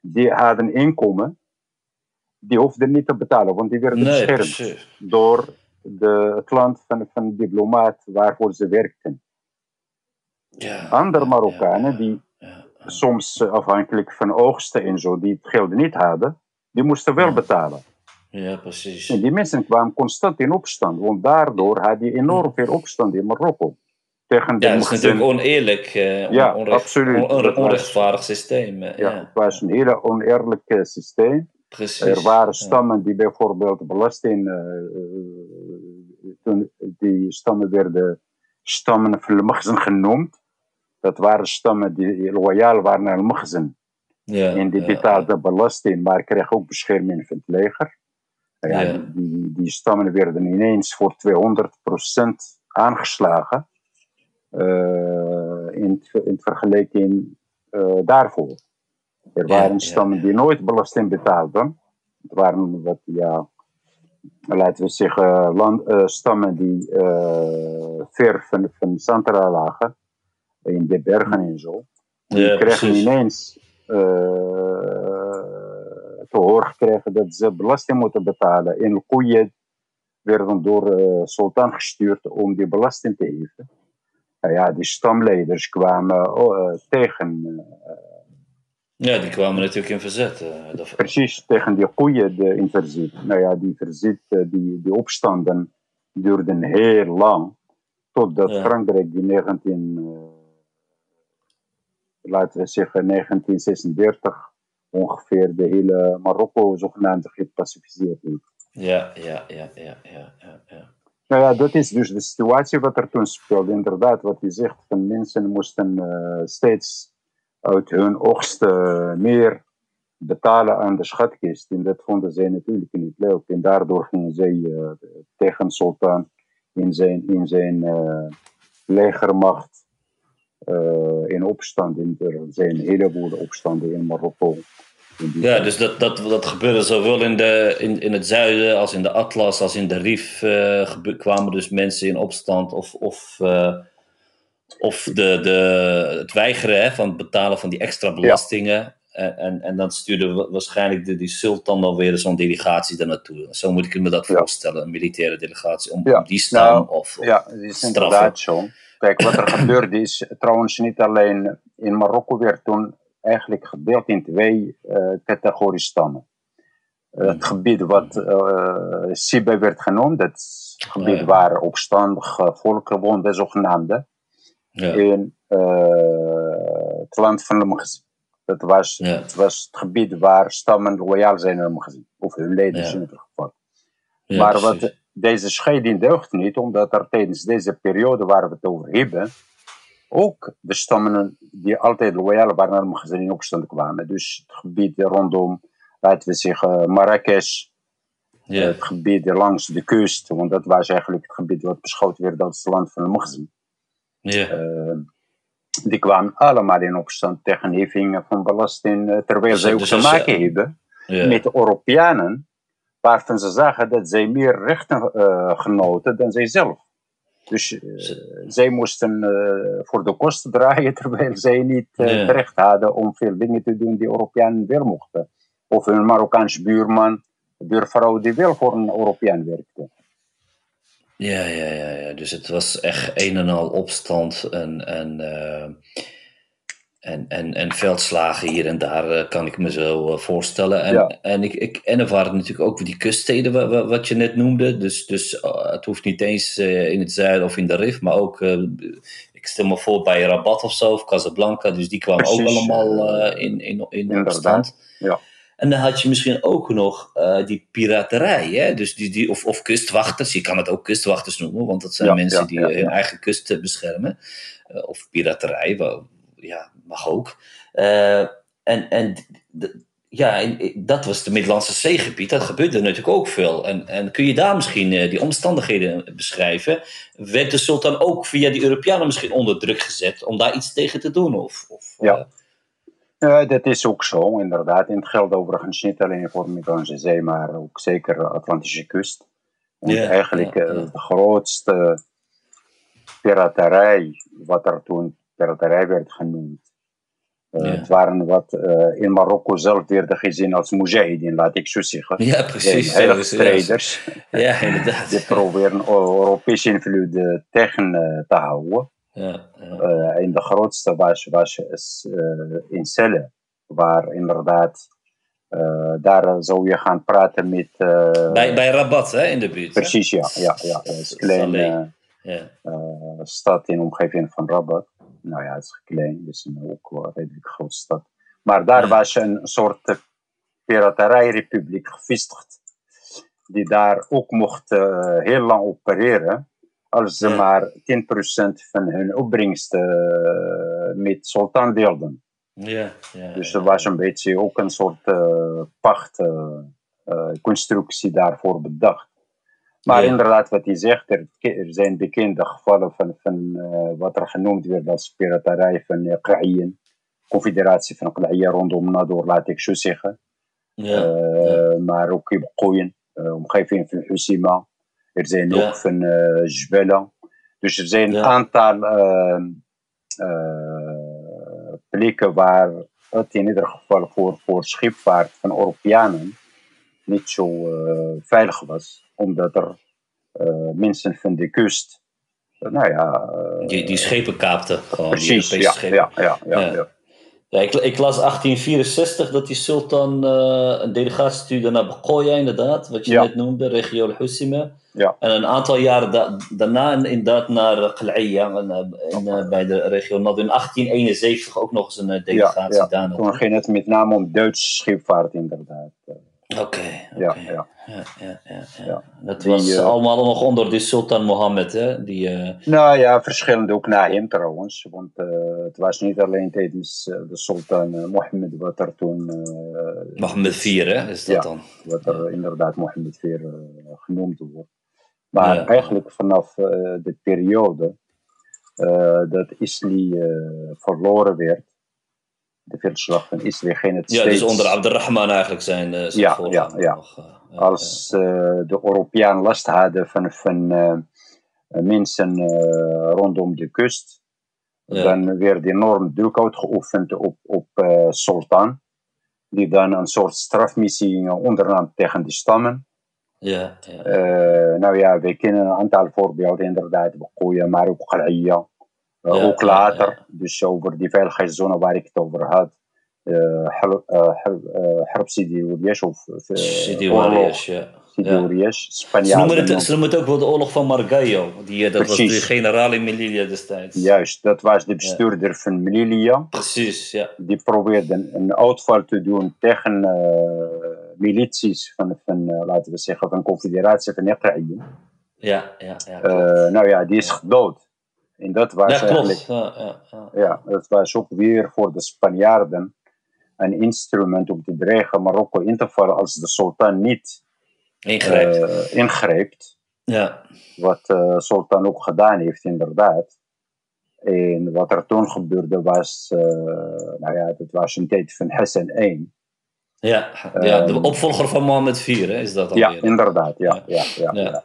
Die hadden inkomen, die hoefden niet te betalen, want die werden nee, beschermd door de, het land van, van de diplomaat waarvoor ze werkten. Ja, Andere Marokkanen die soms eh, afhankelijk van oogsten en zo, die het geld niet hadden, die moesten wel betalen. Ja, precies. En die mensen kwamen constant in opstand, want daardoor had je enorm veel opstand in Marokko. Tegen ja, dat is natuurlijk oneerlijk, uh, ja, absoluut. On, onrechtvaardig systeem. Uh, ja, het was een hele oneerlijk systeem. Precies. Er waren stammen die bijvoorbeeld belasting, toen die stammen werden stammen van de genoemd. Dat waren stammen die loyaal waren naar Magzen. Ja, en die betaalden belasting, maar kregen ook bescherming van het leger. Ja, ja. Die, die stammen werden ineens voor 200% aangeslagen. Uh, in, in vergelijking uh, daarvoor. Er waren stammen die nooit belasting betaalden. Het waren wat, ja, laten we zeggen, land, uh, stammen die ver van, van Santra lagen in de bergen en zo. Die ja, kregen ineens uh, te horen gekregen dat ze belasting moeten betalen. En koeien werden door uh, sultan gestuurd om die belasting te heffen. Nou ja, die stamleiders kwamen uh, tegen. ja, die kwamen natuurlijk in verzet. Precies, tegen die koeien de, in verzet. Nou ja, die verzet, die, die opstanden duurden heel lang. Totdat ja. Frankrijk die 19 laten we zeggen 1936 ongeveer de hele Marokko zogenaamd gepacificeerd heeft. Ja, ja, ja, ja, ja, ja, ja. Nou ja, dat is dus de situatie wat er toen speelde. Inderdaad, wat je zegt, van mensen moesten uh, steeds uit hun oogst uh, meer betalen aan de schatkist. En dat vonden zij natuurlijk niet leuk. En daardoor gingen zij uh, tegen Sultan in zijn, in zijn legermacht in opstand. Er zijn een heleboel opstanden in Marokko. Ja, dus dat, dat, dat gebeurde zowel in, de, in, in het zuiden als in de Atlas als in de Rif. Uh, kwamen dus mensen in opstand of, of, uh, of de, de, het weigeren hè, van het betalen van die extra belastingen. Ja. En, en, en, dan stuurde waarschijnlijk de, die sultan dan weer zo'n delegatie daar naartoe. Zo moet ik me dat ja. voorstellen, een militaire delegatie, om, ja. om die staan nou, of, of Ja, dat is inderdaad zo. Kijk, wat er (coughs) gebeurde is trouwens niet alleen in Marokko werd toen eigenlijk gedeeld in twee uh, categorie stammen. Uh, het gebied wat uh, Sibe werd genoemd, dat gebied ja. waar opstandige volken woonden, zogenaamde. Ja. In het land van Lemgezien. Dat was, ja. het was het gebied waar stammen loyaal zijn aan Lemgezien. Of hun leden in ieder geval. maar wat deze scheiding deugt niet, omdat er tijdens deze periode waar we het over hebben, ook de stammen die altijd loyaal waren naar Magazine in opstand kwamen. Dus het gebied rondom, laten we zeggen, Marrakesh, yeah. het gebied langs de kust, want dat was eigenlijk het gebied wat beschouwd werd als het land van de Magazine. Yeah. Uh, die kwamen allemaal in opstand tegen heffingen van belasting, eh, terwijl dus, zij ook dus te maken uh, hebben yeah. met de Europeanen waarvan ze zagen dat zij meer rechten uh, genoten dan zijzelf. Dus uh, zij moesten uh, voor de kosten draaien, (laughs) terwijl zij niet uh, recht hadden om veel dingen te doen die Europeanen wel mochten. Of een Marokkaans buurman, buurvrouw die wel voor een Europeaan werkte. Ja, ja, ja, ja. Dus het was echt een en al opstand en, en en, en, en veldslagen hier en daar uh, kan ik me zo uh, voorstellen. En, ja. en, ik, ik, en er waren natuurlijk ook die kuststeden wat, je net noemde. Dus, dus uh, het hoeft niet eens in het zuiden of in de Rif, maar ook, ik stel me voor bij Rabat of zo, of Casablanca. Dus die kwamen Precies, ook allemaal in, in, in opstand. Ja. En dan had je misschien ook nog uh, die piraterij, hè? Dus die, die, of, of kustwachters, je kan het ook kustwachters noemen, want dat zijn mensen die hun eigen kust beschermen. Uh, of piraterij, wel, ja, mag ook. Uh, en en ja, dat was de Middellandse zeegebied. Dat gebeurde natuurlijk ook veel. En, en kun je daar misschien uh, die omstandigheden beschrijven? Werd de sultan ook via die Europeanen misschien onder druk gezet om daar iets tegen te doen? Of, of ja. Dat is ook zo, inderdaad. En het geldt overigens niet alleen voor de Middellandse Zee, maar ook zeker de Atlantische kust. Yeah, eigenlijk yeah, yeah. de grootste piraterij, wat er toen piraterij werd genoemd, uh, ja. Het waren wat uh, in Marokko zelf werden gezien als mujahideen, laat ik zo zeggen. Ja, precies. Strijders. Ja, inderdaad. Die proberen Europese invloeden tegen uh, te houden. Ja, ja. en de grootste was, was in Celle, waar inderdaad, daar zou je gaan praten met... bij, bij Rabat, hè, in de buurt. Precies, ja. ja, ja. Een kleine stad in de omgeving van Rabat nou ja, het is klein, dus een ook wel een redelijk grote stad. Maar daar was een soort piraterijrepubliek gevestigd, die daar ook mocht uh, heel lang opereren, als ze ja. maar 10% van hun opbrengst uh, met sultan deelden. Ja, ja, dus er was een beetje ook een soort uh, pachtconstructie daarvoor bedacht. Maar inderdaad, wat hij zegt, er, er, zijn bekende gevallen van, van uh, wat er genoemd werd als piraterij van uh, Qa'ien. Confederatie van Qa'ien rondom Nador, laat ik zo zeggen. Ja, uh, ja. Maar ook in Qoyen, omgeving van Husima. Er zijn ook van Jbela. Dus er zijn een aantal plekken waar het in ieder geval voor, voor schipvaart van Europeanen niet zo veilig was omdat er uh, mensen van de kust, uh, nou ja... Uh, die, die schepen kaapten, gewoon precies, die ja, schepen. Ja, ja, ja, ja. ja. ja ik, ik, las 1864 dat die sultan een delegatie stuurde naar Bekoya, inderdaad, wat je net noemde, regio al-Husima. Ja. En een aantal jaren da daarna inderdaad naar Qal'iyya, bij de regio Nad. In 1871 ook nog eens een delegatie ja, ja. Toen ging het met name om Duitse scheepvaart, inderdaad. Oké. Okay, okay. ja, ja. Ja, ja, ja. Dat die, was uh, allemaal nog onder de Sultan Mohammed, hè? Die, uh... Nou ja, verschillend ook na hem trouwens. Want uh, het was niet alleen tijdens de Sultan Mohammed wat er toen. Mohammed IV, hè? Is dat ja, dan? Wat er inderdaad Mohammed IV genoemd wordt. Maar eigenlijk vanaf de periode dat Isli verloren werd de veldslag van Isli ging het ja, steeds... dus onder Abdurrahman eigenlijk zijn, uh, zijn ja, ja, ja. Nog, uh, Als uh, de Europeanen last hadden van, van mensen rondom de kust, ja. dan werd enorm druk uitgeoefend op, op Sultan, die dan een soort strafmissie ondernam tegen de stammen. Ja, ja. nou ja, we kennen een aantal voorbeelden inderdaad, Bekoya, maar ook Qal'iyya. Uh, ja, ook later, ja, ja. dus over die veiligheidszone waar ik het over had. Sidi Ouriesh of Sidi Ouriesh, ja. Sidi Spanjaarden. Ze noemen, het, ze noemen het ook wel de oorlog van Margallo. Die, dat Precies. was de generaal in Melilla destijds. Juist, dat was de bestuurder van Melilla. Precies, ja. Die probeerde een uitval te doen tegen uh, milities van, van uh, laten we zeggen, van confederatie van Iqraïen. Ja, ja, ja. Uh, nou ja, die is gedood. En dat was ja, eigenlijk, ja, ja, ja. ja, dat was ook weer voor de Spanjaarden een instrument om te dreigen Marokko in te vallen als de sultan niet ingrijpt. Uh, ingrijpt. Ja. Wat de uh, sultan ook gedaan heeft, inderdaad. En wat er toen gebeurde was, uh, nou ja, dat was een tijd van Hassan I. Ja, ja de opvolger van Mohammed IV, hè, is dat alweer? Ja, inderdaad, ja. ja. ja, ja,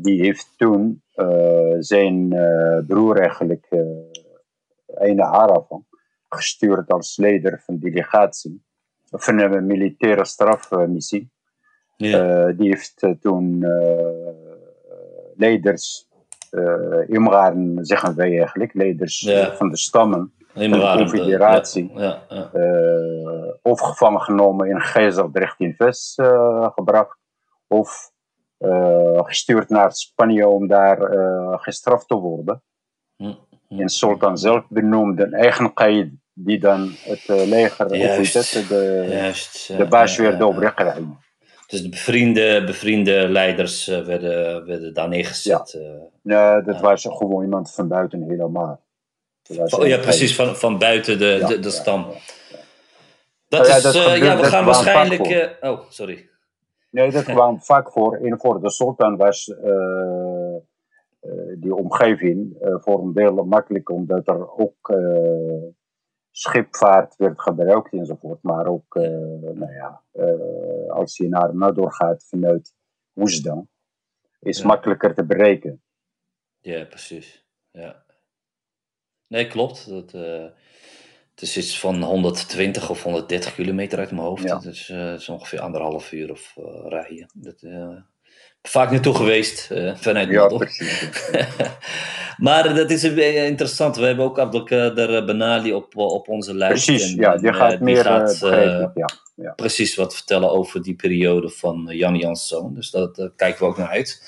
die heeft toen uh, zijn uh, broer eigenlijk, Eine Aravan, gestuurd als leider van delegatie, van een militaire strafmissie. Ja. die heeft toen leiders, Imraren zeggen wij eigenlijk, leiders ja. van de stammen, van de confederatie, ja, ja, of gevangen genomen in Gijzeldrecht in Ves gebracht, of uh, gestuurd naar Spanje om daar uh, gestraft te worden. Hm, hm, en Sultan zelf benoemde een eigen qaid die dan het leger, juist, het, de, juist, de baas weer uh, Dus de bevriende, bevriende leiders werden, werden daar neergezet. Ja, nee, dat was gewoon iemand van buiten helemaal. Oh, ja, precies, van, van buiten de, de, de stam. Dat is, ja, we gaan waarschijnlijk... oh, sorry. Nee, dat kwam vaak voor. En voor de sultan was die omgeving voor een deel makkelijk, omdat er ook schipvaart werd gebruikt enzovoort. Maar ook, nou ja, als je naar Nador gaat vanuit Oesdan, is ja. makkelijker te bereiken. Ja, precies. Ja. Nee, klopt. Dat, het is iets van 120 of 130 kilometer uit mijn hoofd. Ja. Dus uh, is ongeveer anderhalf uur of uh, rijden. Dat, vaak naartoe geweest vanuit Ja, precies. (laughs) maar dat is interessant. We hebben ook Abdelkader Benali op, op onze lijst. Precies, en, ja. Die gaat die meer gaat, ja. Ja. precies wat vertellen over die periode van Jan Janszoon. Dus dat, daar kijken we ook naar uit.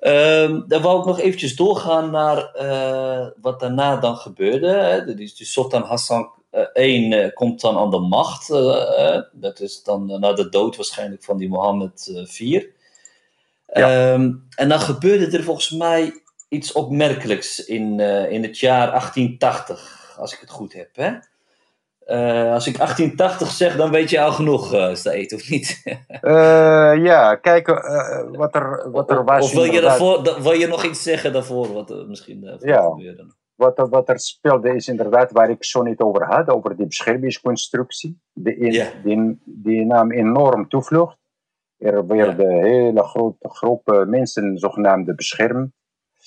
Um, dan wou ik nog eventjes doorgaan naar uh, wat daarna dan gebeurde. Hè. Dus, dus Sultan Hassan I uh, komt dan aan de macht. Uh, dat is dan na de dood waarschijnlijk van die Mohammed IV. Ja. Um, en dan gebeurde er volgens mij iets opmerkelijks in, in het jaar 1880, als ik het goed heb. Hè? Uh, als ik 1880 zeg, dan weet je al genoeg, uh, Staet, of niet? uh, (laughs) ja, kijk wat er, wat er was. Of wil je, daarvoor, wil je nog iets zeggen daarvoor, wat er misschien ja. gebeurde? Wat er, wat er speelde is inderdaad waar ik zo niet over had, over die beschermingsconstructie. Die, in, yeah. die, die nam enorm toevlucht. Er werden ja. hele grote groepen mensen zogenaamd beschermd.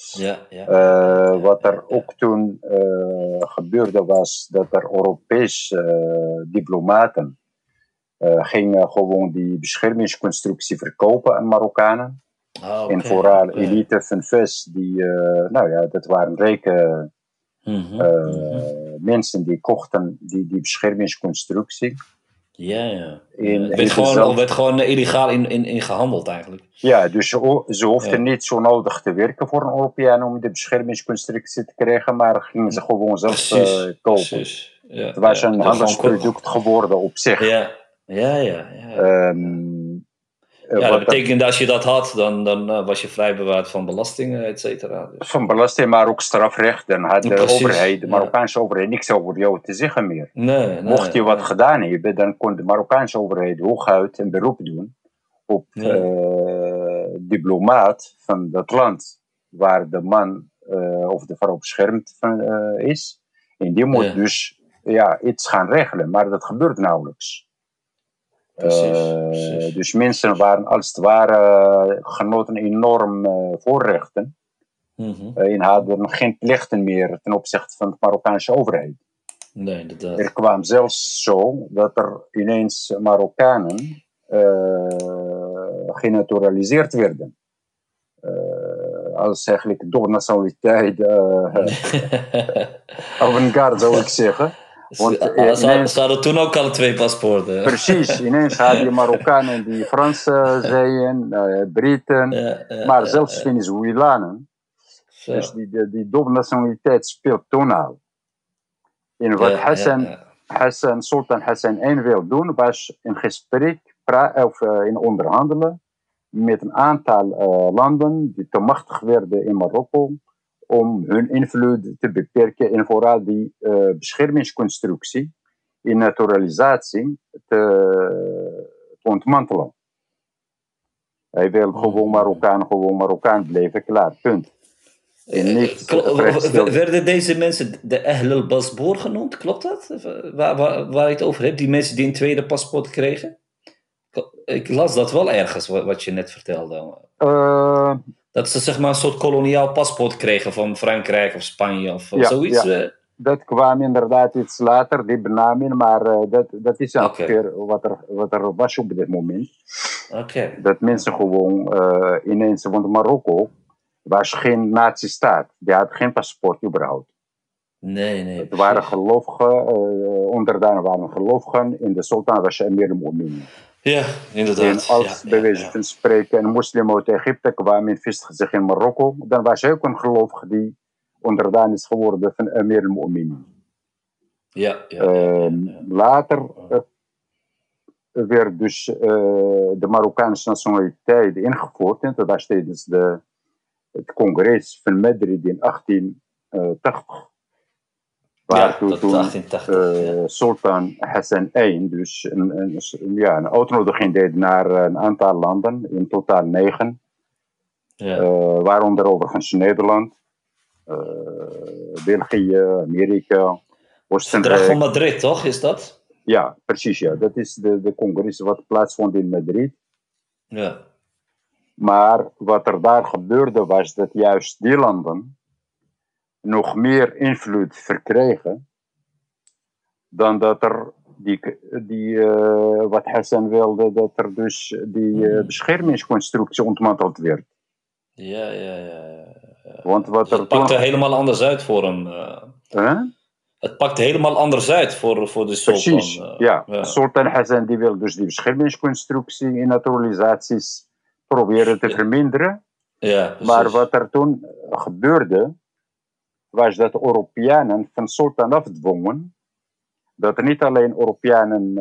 Ja, ja. Uh, wat er ook toen uh, gebeurde was dat er Europese uh, diplomaten gingen gewoon die beschermingsconstructie verkopen aan Marokkanen. Okay. En vooral elite van VES, die, nou ja, dat waren rijke mm -hmm. mensen die kochten die, die beschermingsconstructie. Ja, ja. In, het werd, gewoon, zelf... werd gewoon illegaal in, in, in gehandeld eigenlijk. Ja, dus ze, ze hoefden ja. niet zo nodig te werken voor een Europeaan om de beschermingsconstructie te krijgen, maar gingen ze gewoon zelf uh, kopen. Precies. Ja, het was ja, een handelsproduct geworden op zich. Ja, ja, ja. ja. Um, ja, dat betekende als je dat had, dan, dan uh, was je vrij bewaard van belastingen, et cetera. Dus. Van belasting, maar ook strafrecht. Dan had de Precies, overheid, de Marokkaanse ja. overheid, niks over jou te zeggen meer. Nee, nee, Mocht je wat nee. gedaan hebben, dan kon de Marokkaanse overheid hooguit een beroep doen op ja. uh, diplomaat van dat land waar de man uh, of de vrouw beschermd van, is. En die moet dus ja, iets gaan regelen, maar dat gebeurt nauwelijks. Precies, uh, precies. Dus mensen waren als het ware genoten enorm uh, voorrechten. Mm -hmm. uh, en hadden geen plichten meer ten opzichte van de Marokkaanse overheid. Nee, inderdaad. Er kwam zelfs zo dat er ineens Marokkanen genaturaliseerd werden. als eigenlijk door nationaliteit (laughs) (laughs) avant-garde zou ik zeggen. Want, ze, ineens, ze hadden toen ook al twee paspoorten. Precies, ineens hadden je Marokkanen die Fransen (laughs) zeiden, uh, Britten, ja, ja, maar ja, zelfs Venezuelanen. Dus die, die, die dubbele nationaliteit speelt toen al. En wat Hassan, Hassan, Sultan Hassan I wil doen, was in gesprek of uh, in onderhandelen met een aantal uh, landen die te machtig werden in Marokko om hun invloed te beperken en vooral die uh, beschermingsconstructie in naturalisatie te, te ontmantelen. Hij wil gewoon Marokkaan, gewoon Marokkaan blijven, klaar, punt. Niet werden deze mensen de Ahl Basboor genoemd, klopt dat? Waar, waar, waar je het over hebt, die mensen die een tweede paspoort kregen? Ik las dat wel ergens, wat je net vertelde. Uh, dat ze zeg maar een soort koloniaal paspoort kregen van Frankrijk of Spanje of ja, zoiets. Ja. Dat kwam inderdaad iets later, die benaming, maar uh, dat, dat is ongeveer okay. wat, er, wat er was op dit moment. Okay. Dat mensen gewoon uh, ineens, want Marokko was geen nazistaat, die had geen paspoort überhaupt. Nee, nee. Het waren gelovigen, uh, onderdanen waren gelovigen, in de sultan was Emir al-Mu'minin. Ja, inderdaad. En als ja, bij wijze van spreken een moslim uit Egypte kwam en vestigde zich in Marokko, dan was hij ook een gelovige die onderdaan is geworden van Emir al-Mu'minin. Ja, ja, Ehm, Later eh, werd dus eh, de Marokkaanse nationaliteit ingevoerd. En dat was tijdens de, het congres van Madrid in 1880. Waar ja, toen, tot toen 1880. eh, ja. Sultan Hassan I dus een, een, ja, een uitnodiging deed naar een aantal landen, in totaal negen. Ja. Eh, waaronder overigens Nederland, eh, België, Amerika, Verdrag Oostenrijk. van Madrid, toch? Is dat? Ja, precies. Ja. Dat is de, de congres wat plaatsvond in Madrid. Ja. Maar wat er daar gebeurde was dat juist die landen nog meer invloed verkregen dan dat er die, die eh, wat Hassan wilde, dat er dus die eh, Hmm. beschermingsconstructie ontmanteld werd. Ja, ja, ja. ja. Want wat Dus er het pakte toen... helemaal anders uit voor hem. eh. Het pakte helemaal anders uit voor, voor de sultan. Precies, ja. ja. Sultan Hassan die wil dus die beschermingsconstructie in naturalisaties proberen te Ja. verminderen. Ja, precies. Maar wat er toen gebeurde, was dat de Europeanen van Sultan afdwongen dat er niet alleen Europeanen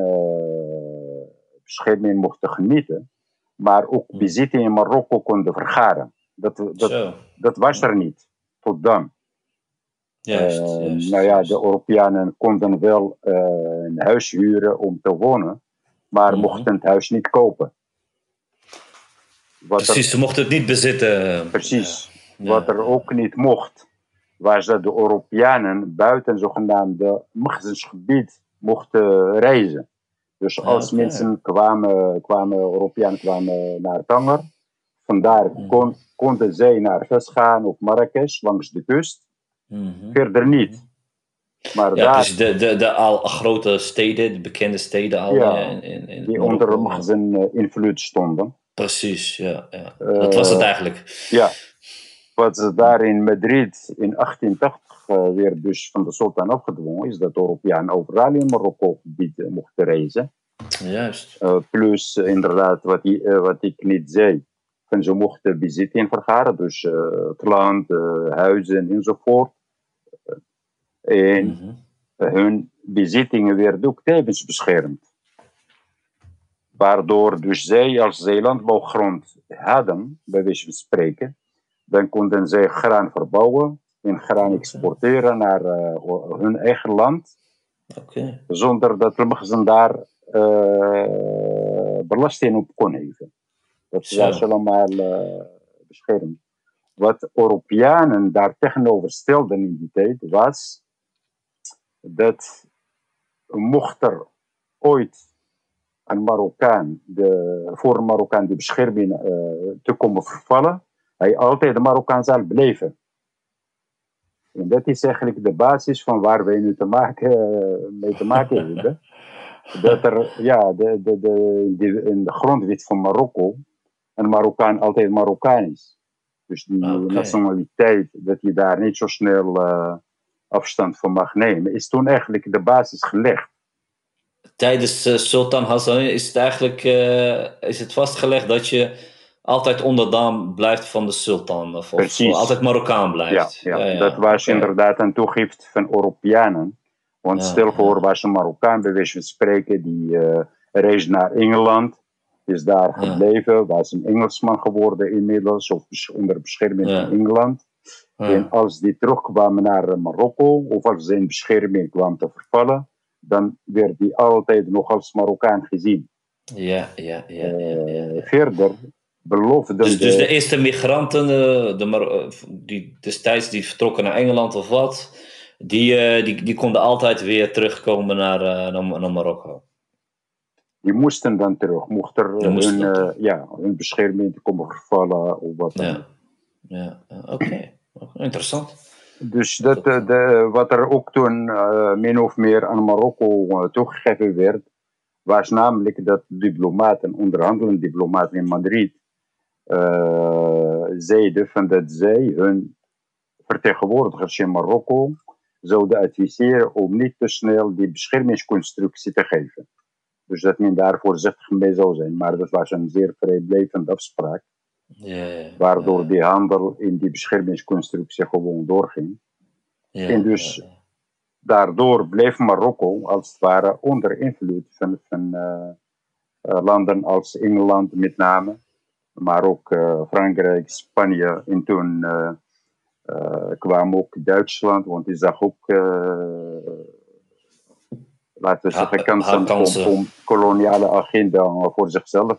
bescherming mochten genieten, maar ook bezitting in Marokko konden vergaren. Dat, dat, Zo. dat was er niet, tot dan. Juist, Eh, juist, nou ja, juist. de Europeanen konden wel eh, een huis huren om te wonen, maar Mhm. mochten het huis niet kopen. Wat er- Precies, ze mochten het niet bezitten. precies. Ja. Wat er ook niet mocht, was dat de Europeanen buiten zogenaamde machtsgebied mochten reizen. Dus als Oké. mensen kwamen, kwamen, Europeanen kwamen naar Tanger, vandaar Mhm. kon, konden zij naar Fes gaan of Marrakesh langs de kust, Mhm. verder niet. Maar Ja, daar, dus de, de, de al grote steden, de bekende steden al Ja, in, in, in die onder machtsen eh, invloed stonden. Precies, ja. ja. Eh, dat was het eigenlijk. Ja, wat ze daar in Madrid in 1880 eh, weer dus van de sultan afgedwongen is, dat de Europeanen overal in Marokko-gebied eh, mochten reizen. Juist. Eh, plus inderdaad wat, i- eh, wat ik niet zei, van ze mochten bezit in vergaren, dus het land, huizen enzovoort. En Mhm. hun bezittingen werden ook tevens beschermd. Waardoor dus zij, als zij landbouwgrond hadden, bij wijze van spreken, dan konden zij graan verbouwen en graan exporteren naar eh, hun eigen land, Oké. zonder dat de magazijn daar eh, belasting op kon heffen. Dat Zo. was allemaal eh, beschermd. Wat Europeanen daar tegenover stelden in die tijd was dat mocht er ooit een Marokkaan, de, voor een Marokkaan die bescherming eh, te komen vervallen, hij altijd de Marokkaan zal blijven. En dat is eigenlijk de basis van waar wij nu te maken, eh, mee te maken (laughs) hebben. Dat er, ja, de, de, de, in, de, grondwet van Marokko, een Marokkaan altijd Marokkaan is. Dus die nationaliteit, dat je daar niet zo snel eh, afstand van mag nemen, is toen eigenlijk de basis gelegd. Tijdens eh, Sultan Hassan is het eigenlijk is het vastgelegd dat je altijd onderdaan blijft van de sultan. Of, altijd Marokkaan Ja, blijft. ja, dat was inderdaad een toegift van Europeanen. Want Ja, stel voor, ja. was een Marokkaan bij wijze van spreken, die reis naar Engeland, is daar Ja. gebleven, was een Engelsman geworden inmiddels, of onder bescherming Ja. van Engeland. Ja. En als die terugkwamen naar eh, Marokko, of als zijn bescherming kwam te vervallen, dan werd die altijd nog als Marokkaan gezien. Ja, ja, ja. ja, ja, Eh, ja. verder beloofden Dus, dus de- eerste migranten, eh, de eh, die destijds die vertrokken naar Engeland of wat, die, eh, die, die konden altijd weer terugkomen naar, naar, naar Marokko. die moesten dan terug, mocht er hun, eh, ja, hun bescherming te komen vervallen of wat dan. Ja, ja oké. Interessant. Dus dat, de, wat er ook toen min of meer aan Marokko toegegeven werd, was namelijk dat diplomaten, onderhandelende diplomaten in Madrid, eh, zeiden van dat zij hun vertegenwoordigers in Marokko zouden adviseren om niet te snel die beschermingsconstructie te geven. Dus dat men daar voorzichtig mee zou zijn. Maar dat was een zeer vrijblijvende afspraak, Ja, ja, waardoor die handel in die beschermingsconstructie gewoon doorging. en dus- daardoor bleef Marokko als het ware onder invloed van, van landen als Engeland met name, maar ook Frankrijk, Spanje en toen kwam ook Duitsland, want die zag ook laten we zeggen, kansen om, om koloniale agenda voor zichzelf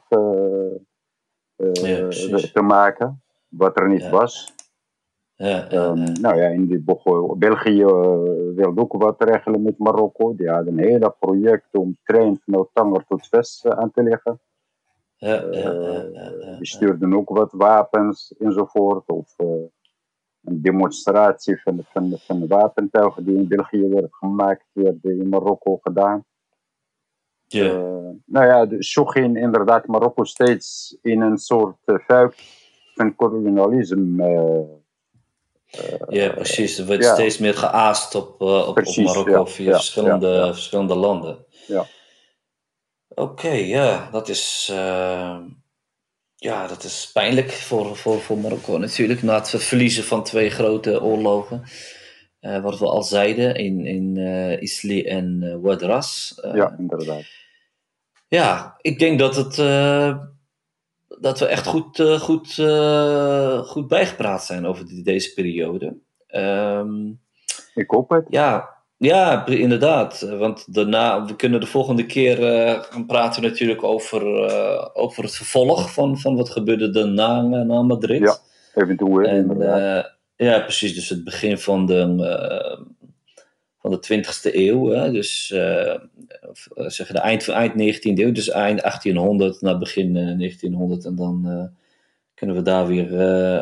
ja, te maken, wat er niet was. Ja, um, nou ja, in die België uh, wilde ook wat regelen met Marokko. Die hadden een hele project om trein van Tanger tot Vest aan te leggen. Ja, uh, die stuurden ook wat wapens enzovoort. Of een demonstratie van, van, van de wapentuigen die in België werden gemaakt, werden in Marokko gedaan. Ja. nou ja, dus zo ging inderdaad Marokko steeds in een soort vuik van kolonialisme uh, ja, precies. Er wordt steeds meer geaast op, uh, op, precies, op Marokko via verschillende, verschillende landen. Ja. Oké, ja, dat is, uh, ja, dat is pijnlijk voor, voor, voor Marokko natuurlijk. Na het verliezen van twee grote oorlogen. wat we al zeiden in, in Isli en Wadras. ja, inderdaad. Ja, ik denk dat het dat we echt goed, uh, goed, uh, goed bijgepraat zijn over die, deze periode. Um, ik hoop het. Ja, ja, inderdaad. Want daarna, we kunnen de volgende keer uh, gaan praten natuurlijk over, over het vervolg van, van wat gebeurde daarna na Madrid. Ja, eventueel. En, ja, precies. Dus het begin van de, van de 20e eeuw. Hè? Dus zeggen de eind, eind 19e eeuw, dus eind 1800 naar begin 1900. En dan kunnen we daar weer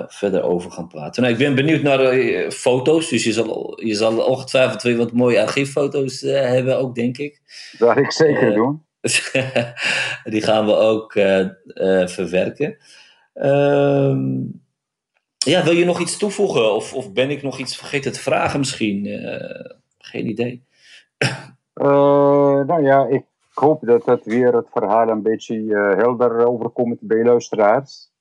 verder over gaan praten. Nou, ik ben benieuwd naar foto's, dus je zal, je zal ongetwijfeld weer wat mooie archieffoto's hebben ook, denk ik. Dat ga ik zeker doen. (laughs) die gaan we ook verwerken. Ehm, ja, wil je nog iets toevoegen? Of, of ben ik nog iets vergeten te vragen misschien? geen idee. Nou ja, ik hoop dat het weer het verhaal een beetje uh, helder overkomt bij luisteraars.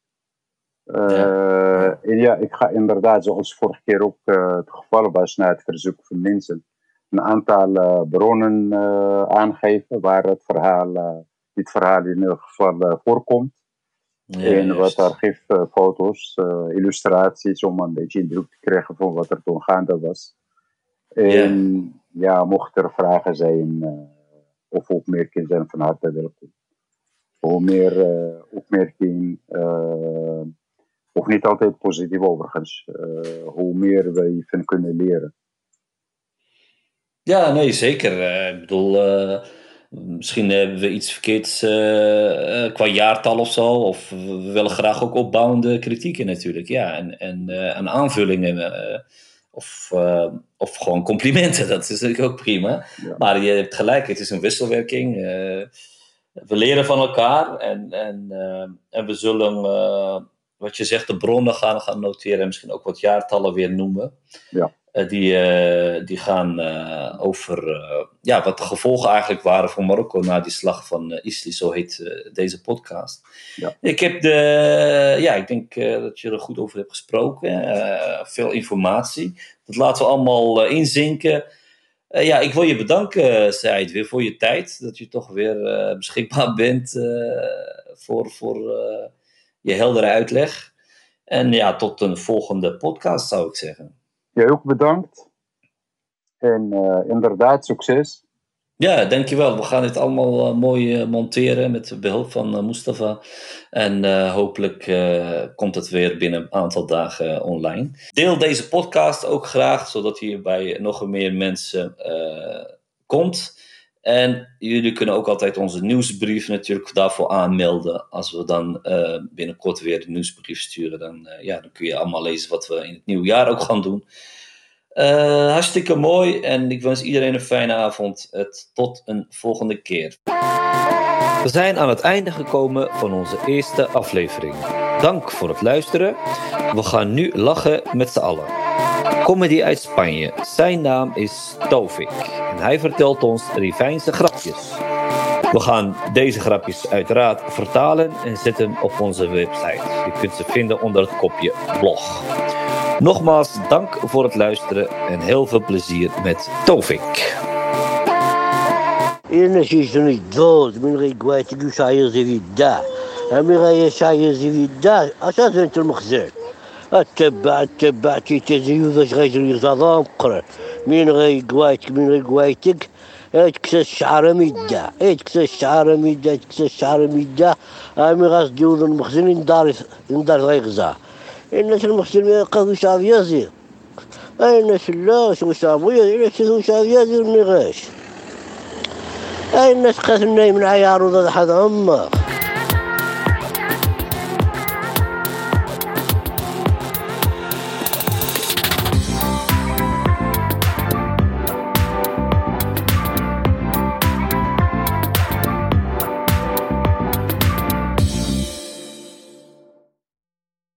Uh, ja. ja. ik ga inderdaad, zoals vorige keer ook het geval was, na het verzoek van mensen, een aantal bronnen aangeven waar het verhaal, dit verhaal in ieder geval voorkomt. Ja, en wat archieffoto's, illustraties, om een beetje indruk te krijgen van wat er toen gaande was. En ja, mochten er vragen zijn uh, of opmerkingen zijn, van harte welkom. Hoe meer uh, opmerkingen, uh, of niet altijd positief overigens, hoe meer we van kunnen leren. Ja, nee, zeker. ik bedoel, misschien hebben we iets verkeerds qua jaartal of zo. Of we willen graag ook opbouwende kritieken natuurlijk. Ja, en, en, en aanvullingen of, uh, of gewoon complimenten, (laughs) dat is natuurlijk ook prima. Maar je hebt gelijk, het is een wisselwerking. Uh, we leren van elkaar en, en, uh, en we zullen, wat je zegt, de bronnen gaan, gaan noteren en misschien ook wat jaartallen weer noemen. Ja. Eh, die, uh, die gaan uh, over ja, wat de gevolgen eigenlijk waren voor Marokko na die slag van Isli, zo heet deze podcast. Ja. Ik heb de, ja, ik denk dat je er goed over hebt gesproken. veel informatie. Dat laten we allemaal inzinken. ja, ik wil je bedanken, Said, weer voor je tijd. Dat je toch weer beschikbaar bent voor, voor je heldere uitleg. En ja, tot een volgende podcast zou ik zeggen. Jij ook bedankt. En uh, inderdaad, succes. Ja, dankjewel. We gaan dit allemaal uh, mooi uh, monteren met behulp van Mustafa. En hopelijk komt het weer binnen een aantal dagen online. Deel deze podcast ook graag, zodat hij bij nog meer mensen komt. En jullie kunnen ook altijd onze nieuwsbrief natuurlijk daarvoor aanmelden. Als we dan binnenkort weer de nieuwsbrief sturen, dan, ja, dan kun je allemaal lezen wat we in het nieuwe jaar ook gaan doen. Uh, hartstikke mooi en ik wens iedereen een fijne avond. Tot een volgende keer. We zijn aan het einde gekomen van onze eerste aflevering. Dank voor het luisteren. We gaan nu lachen met z'n allen Comedy uit Spanje. Zijn naam is Tovik en hij vertelt ons Rivijnse grapjes. We gaan deze grapjes uiteraard vertalen en zetten op onze website. Je kunt ze vinden onder het kopje blog. Nogmaals dank voor het luisteren en heel veel plezier met Tovik. إن شيشتني الدود من غير قواتك وشاير زي في الداع أمي غاية شاير زي في الداع أساسا أنت المخزن اتبع أتبع كي أش غيجري ظلام قرر من غي قوايتك من غي قوايتك اتكسى الشعر ميدا اتكسى الشعر ميدا اتكسى الشعر ميدا أمي غاس ديوز المخزن يندار يندار غيغزا الناس المخزن قاضي شعب يزيد؟ اي الناس لا شو شعب يزيد؟ شو شعب يزيد ميغاش اي الناس قاسم نايم العيار وضد حد عمه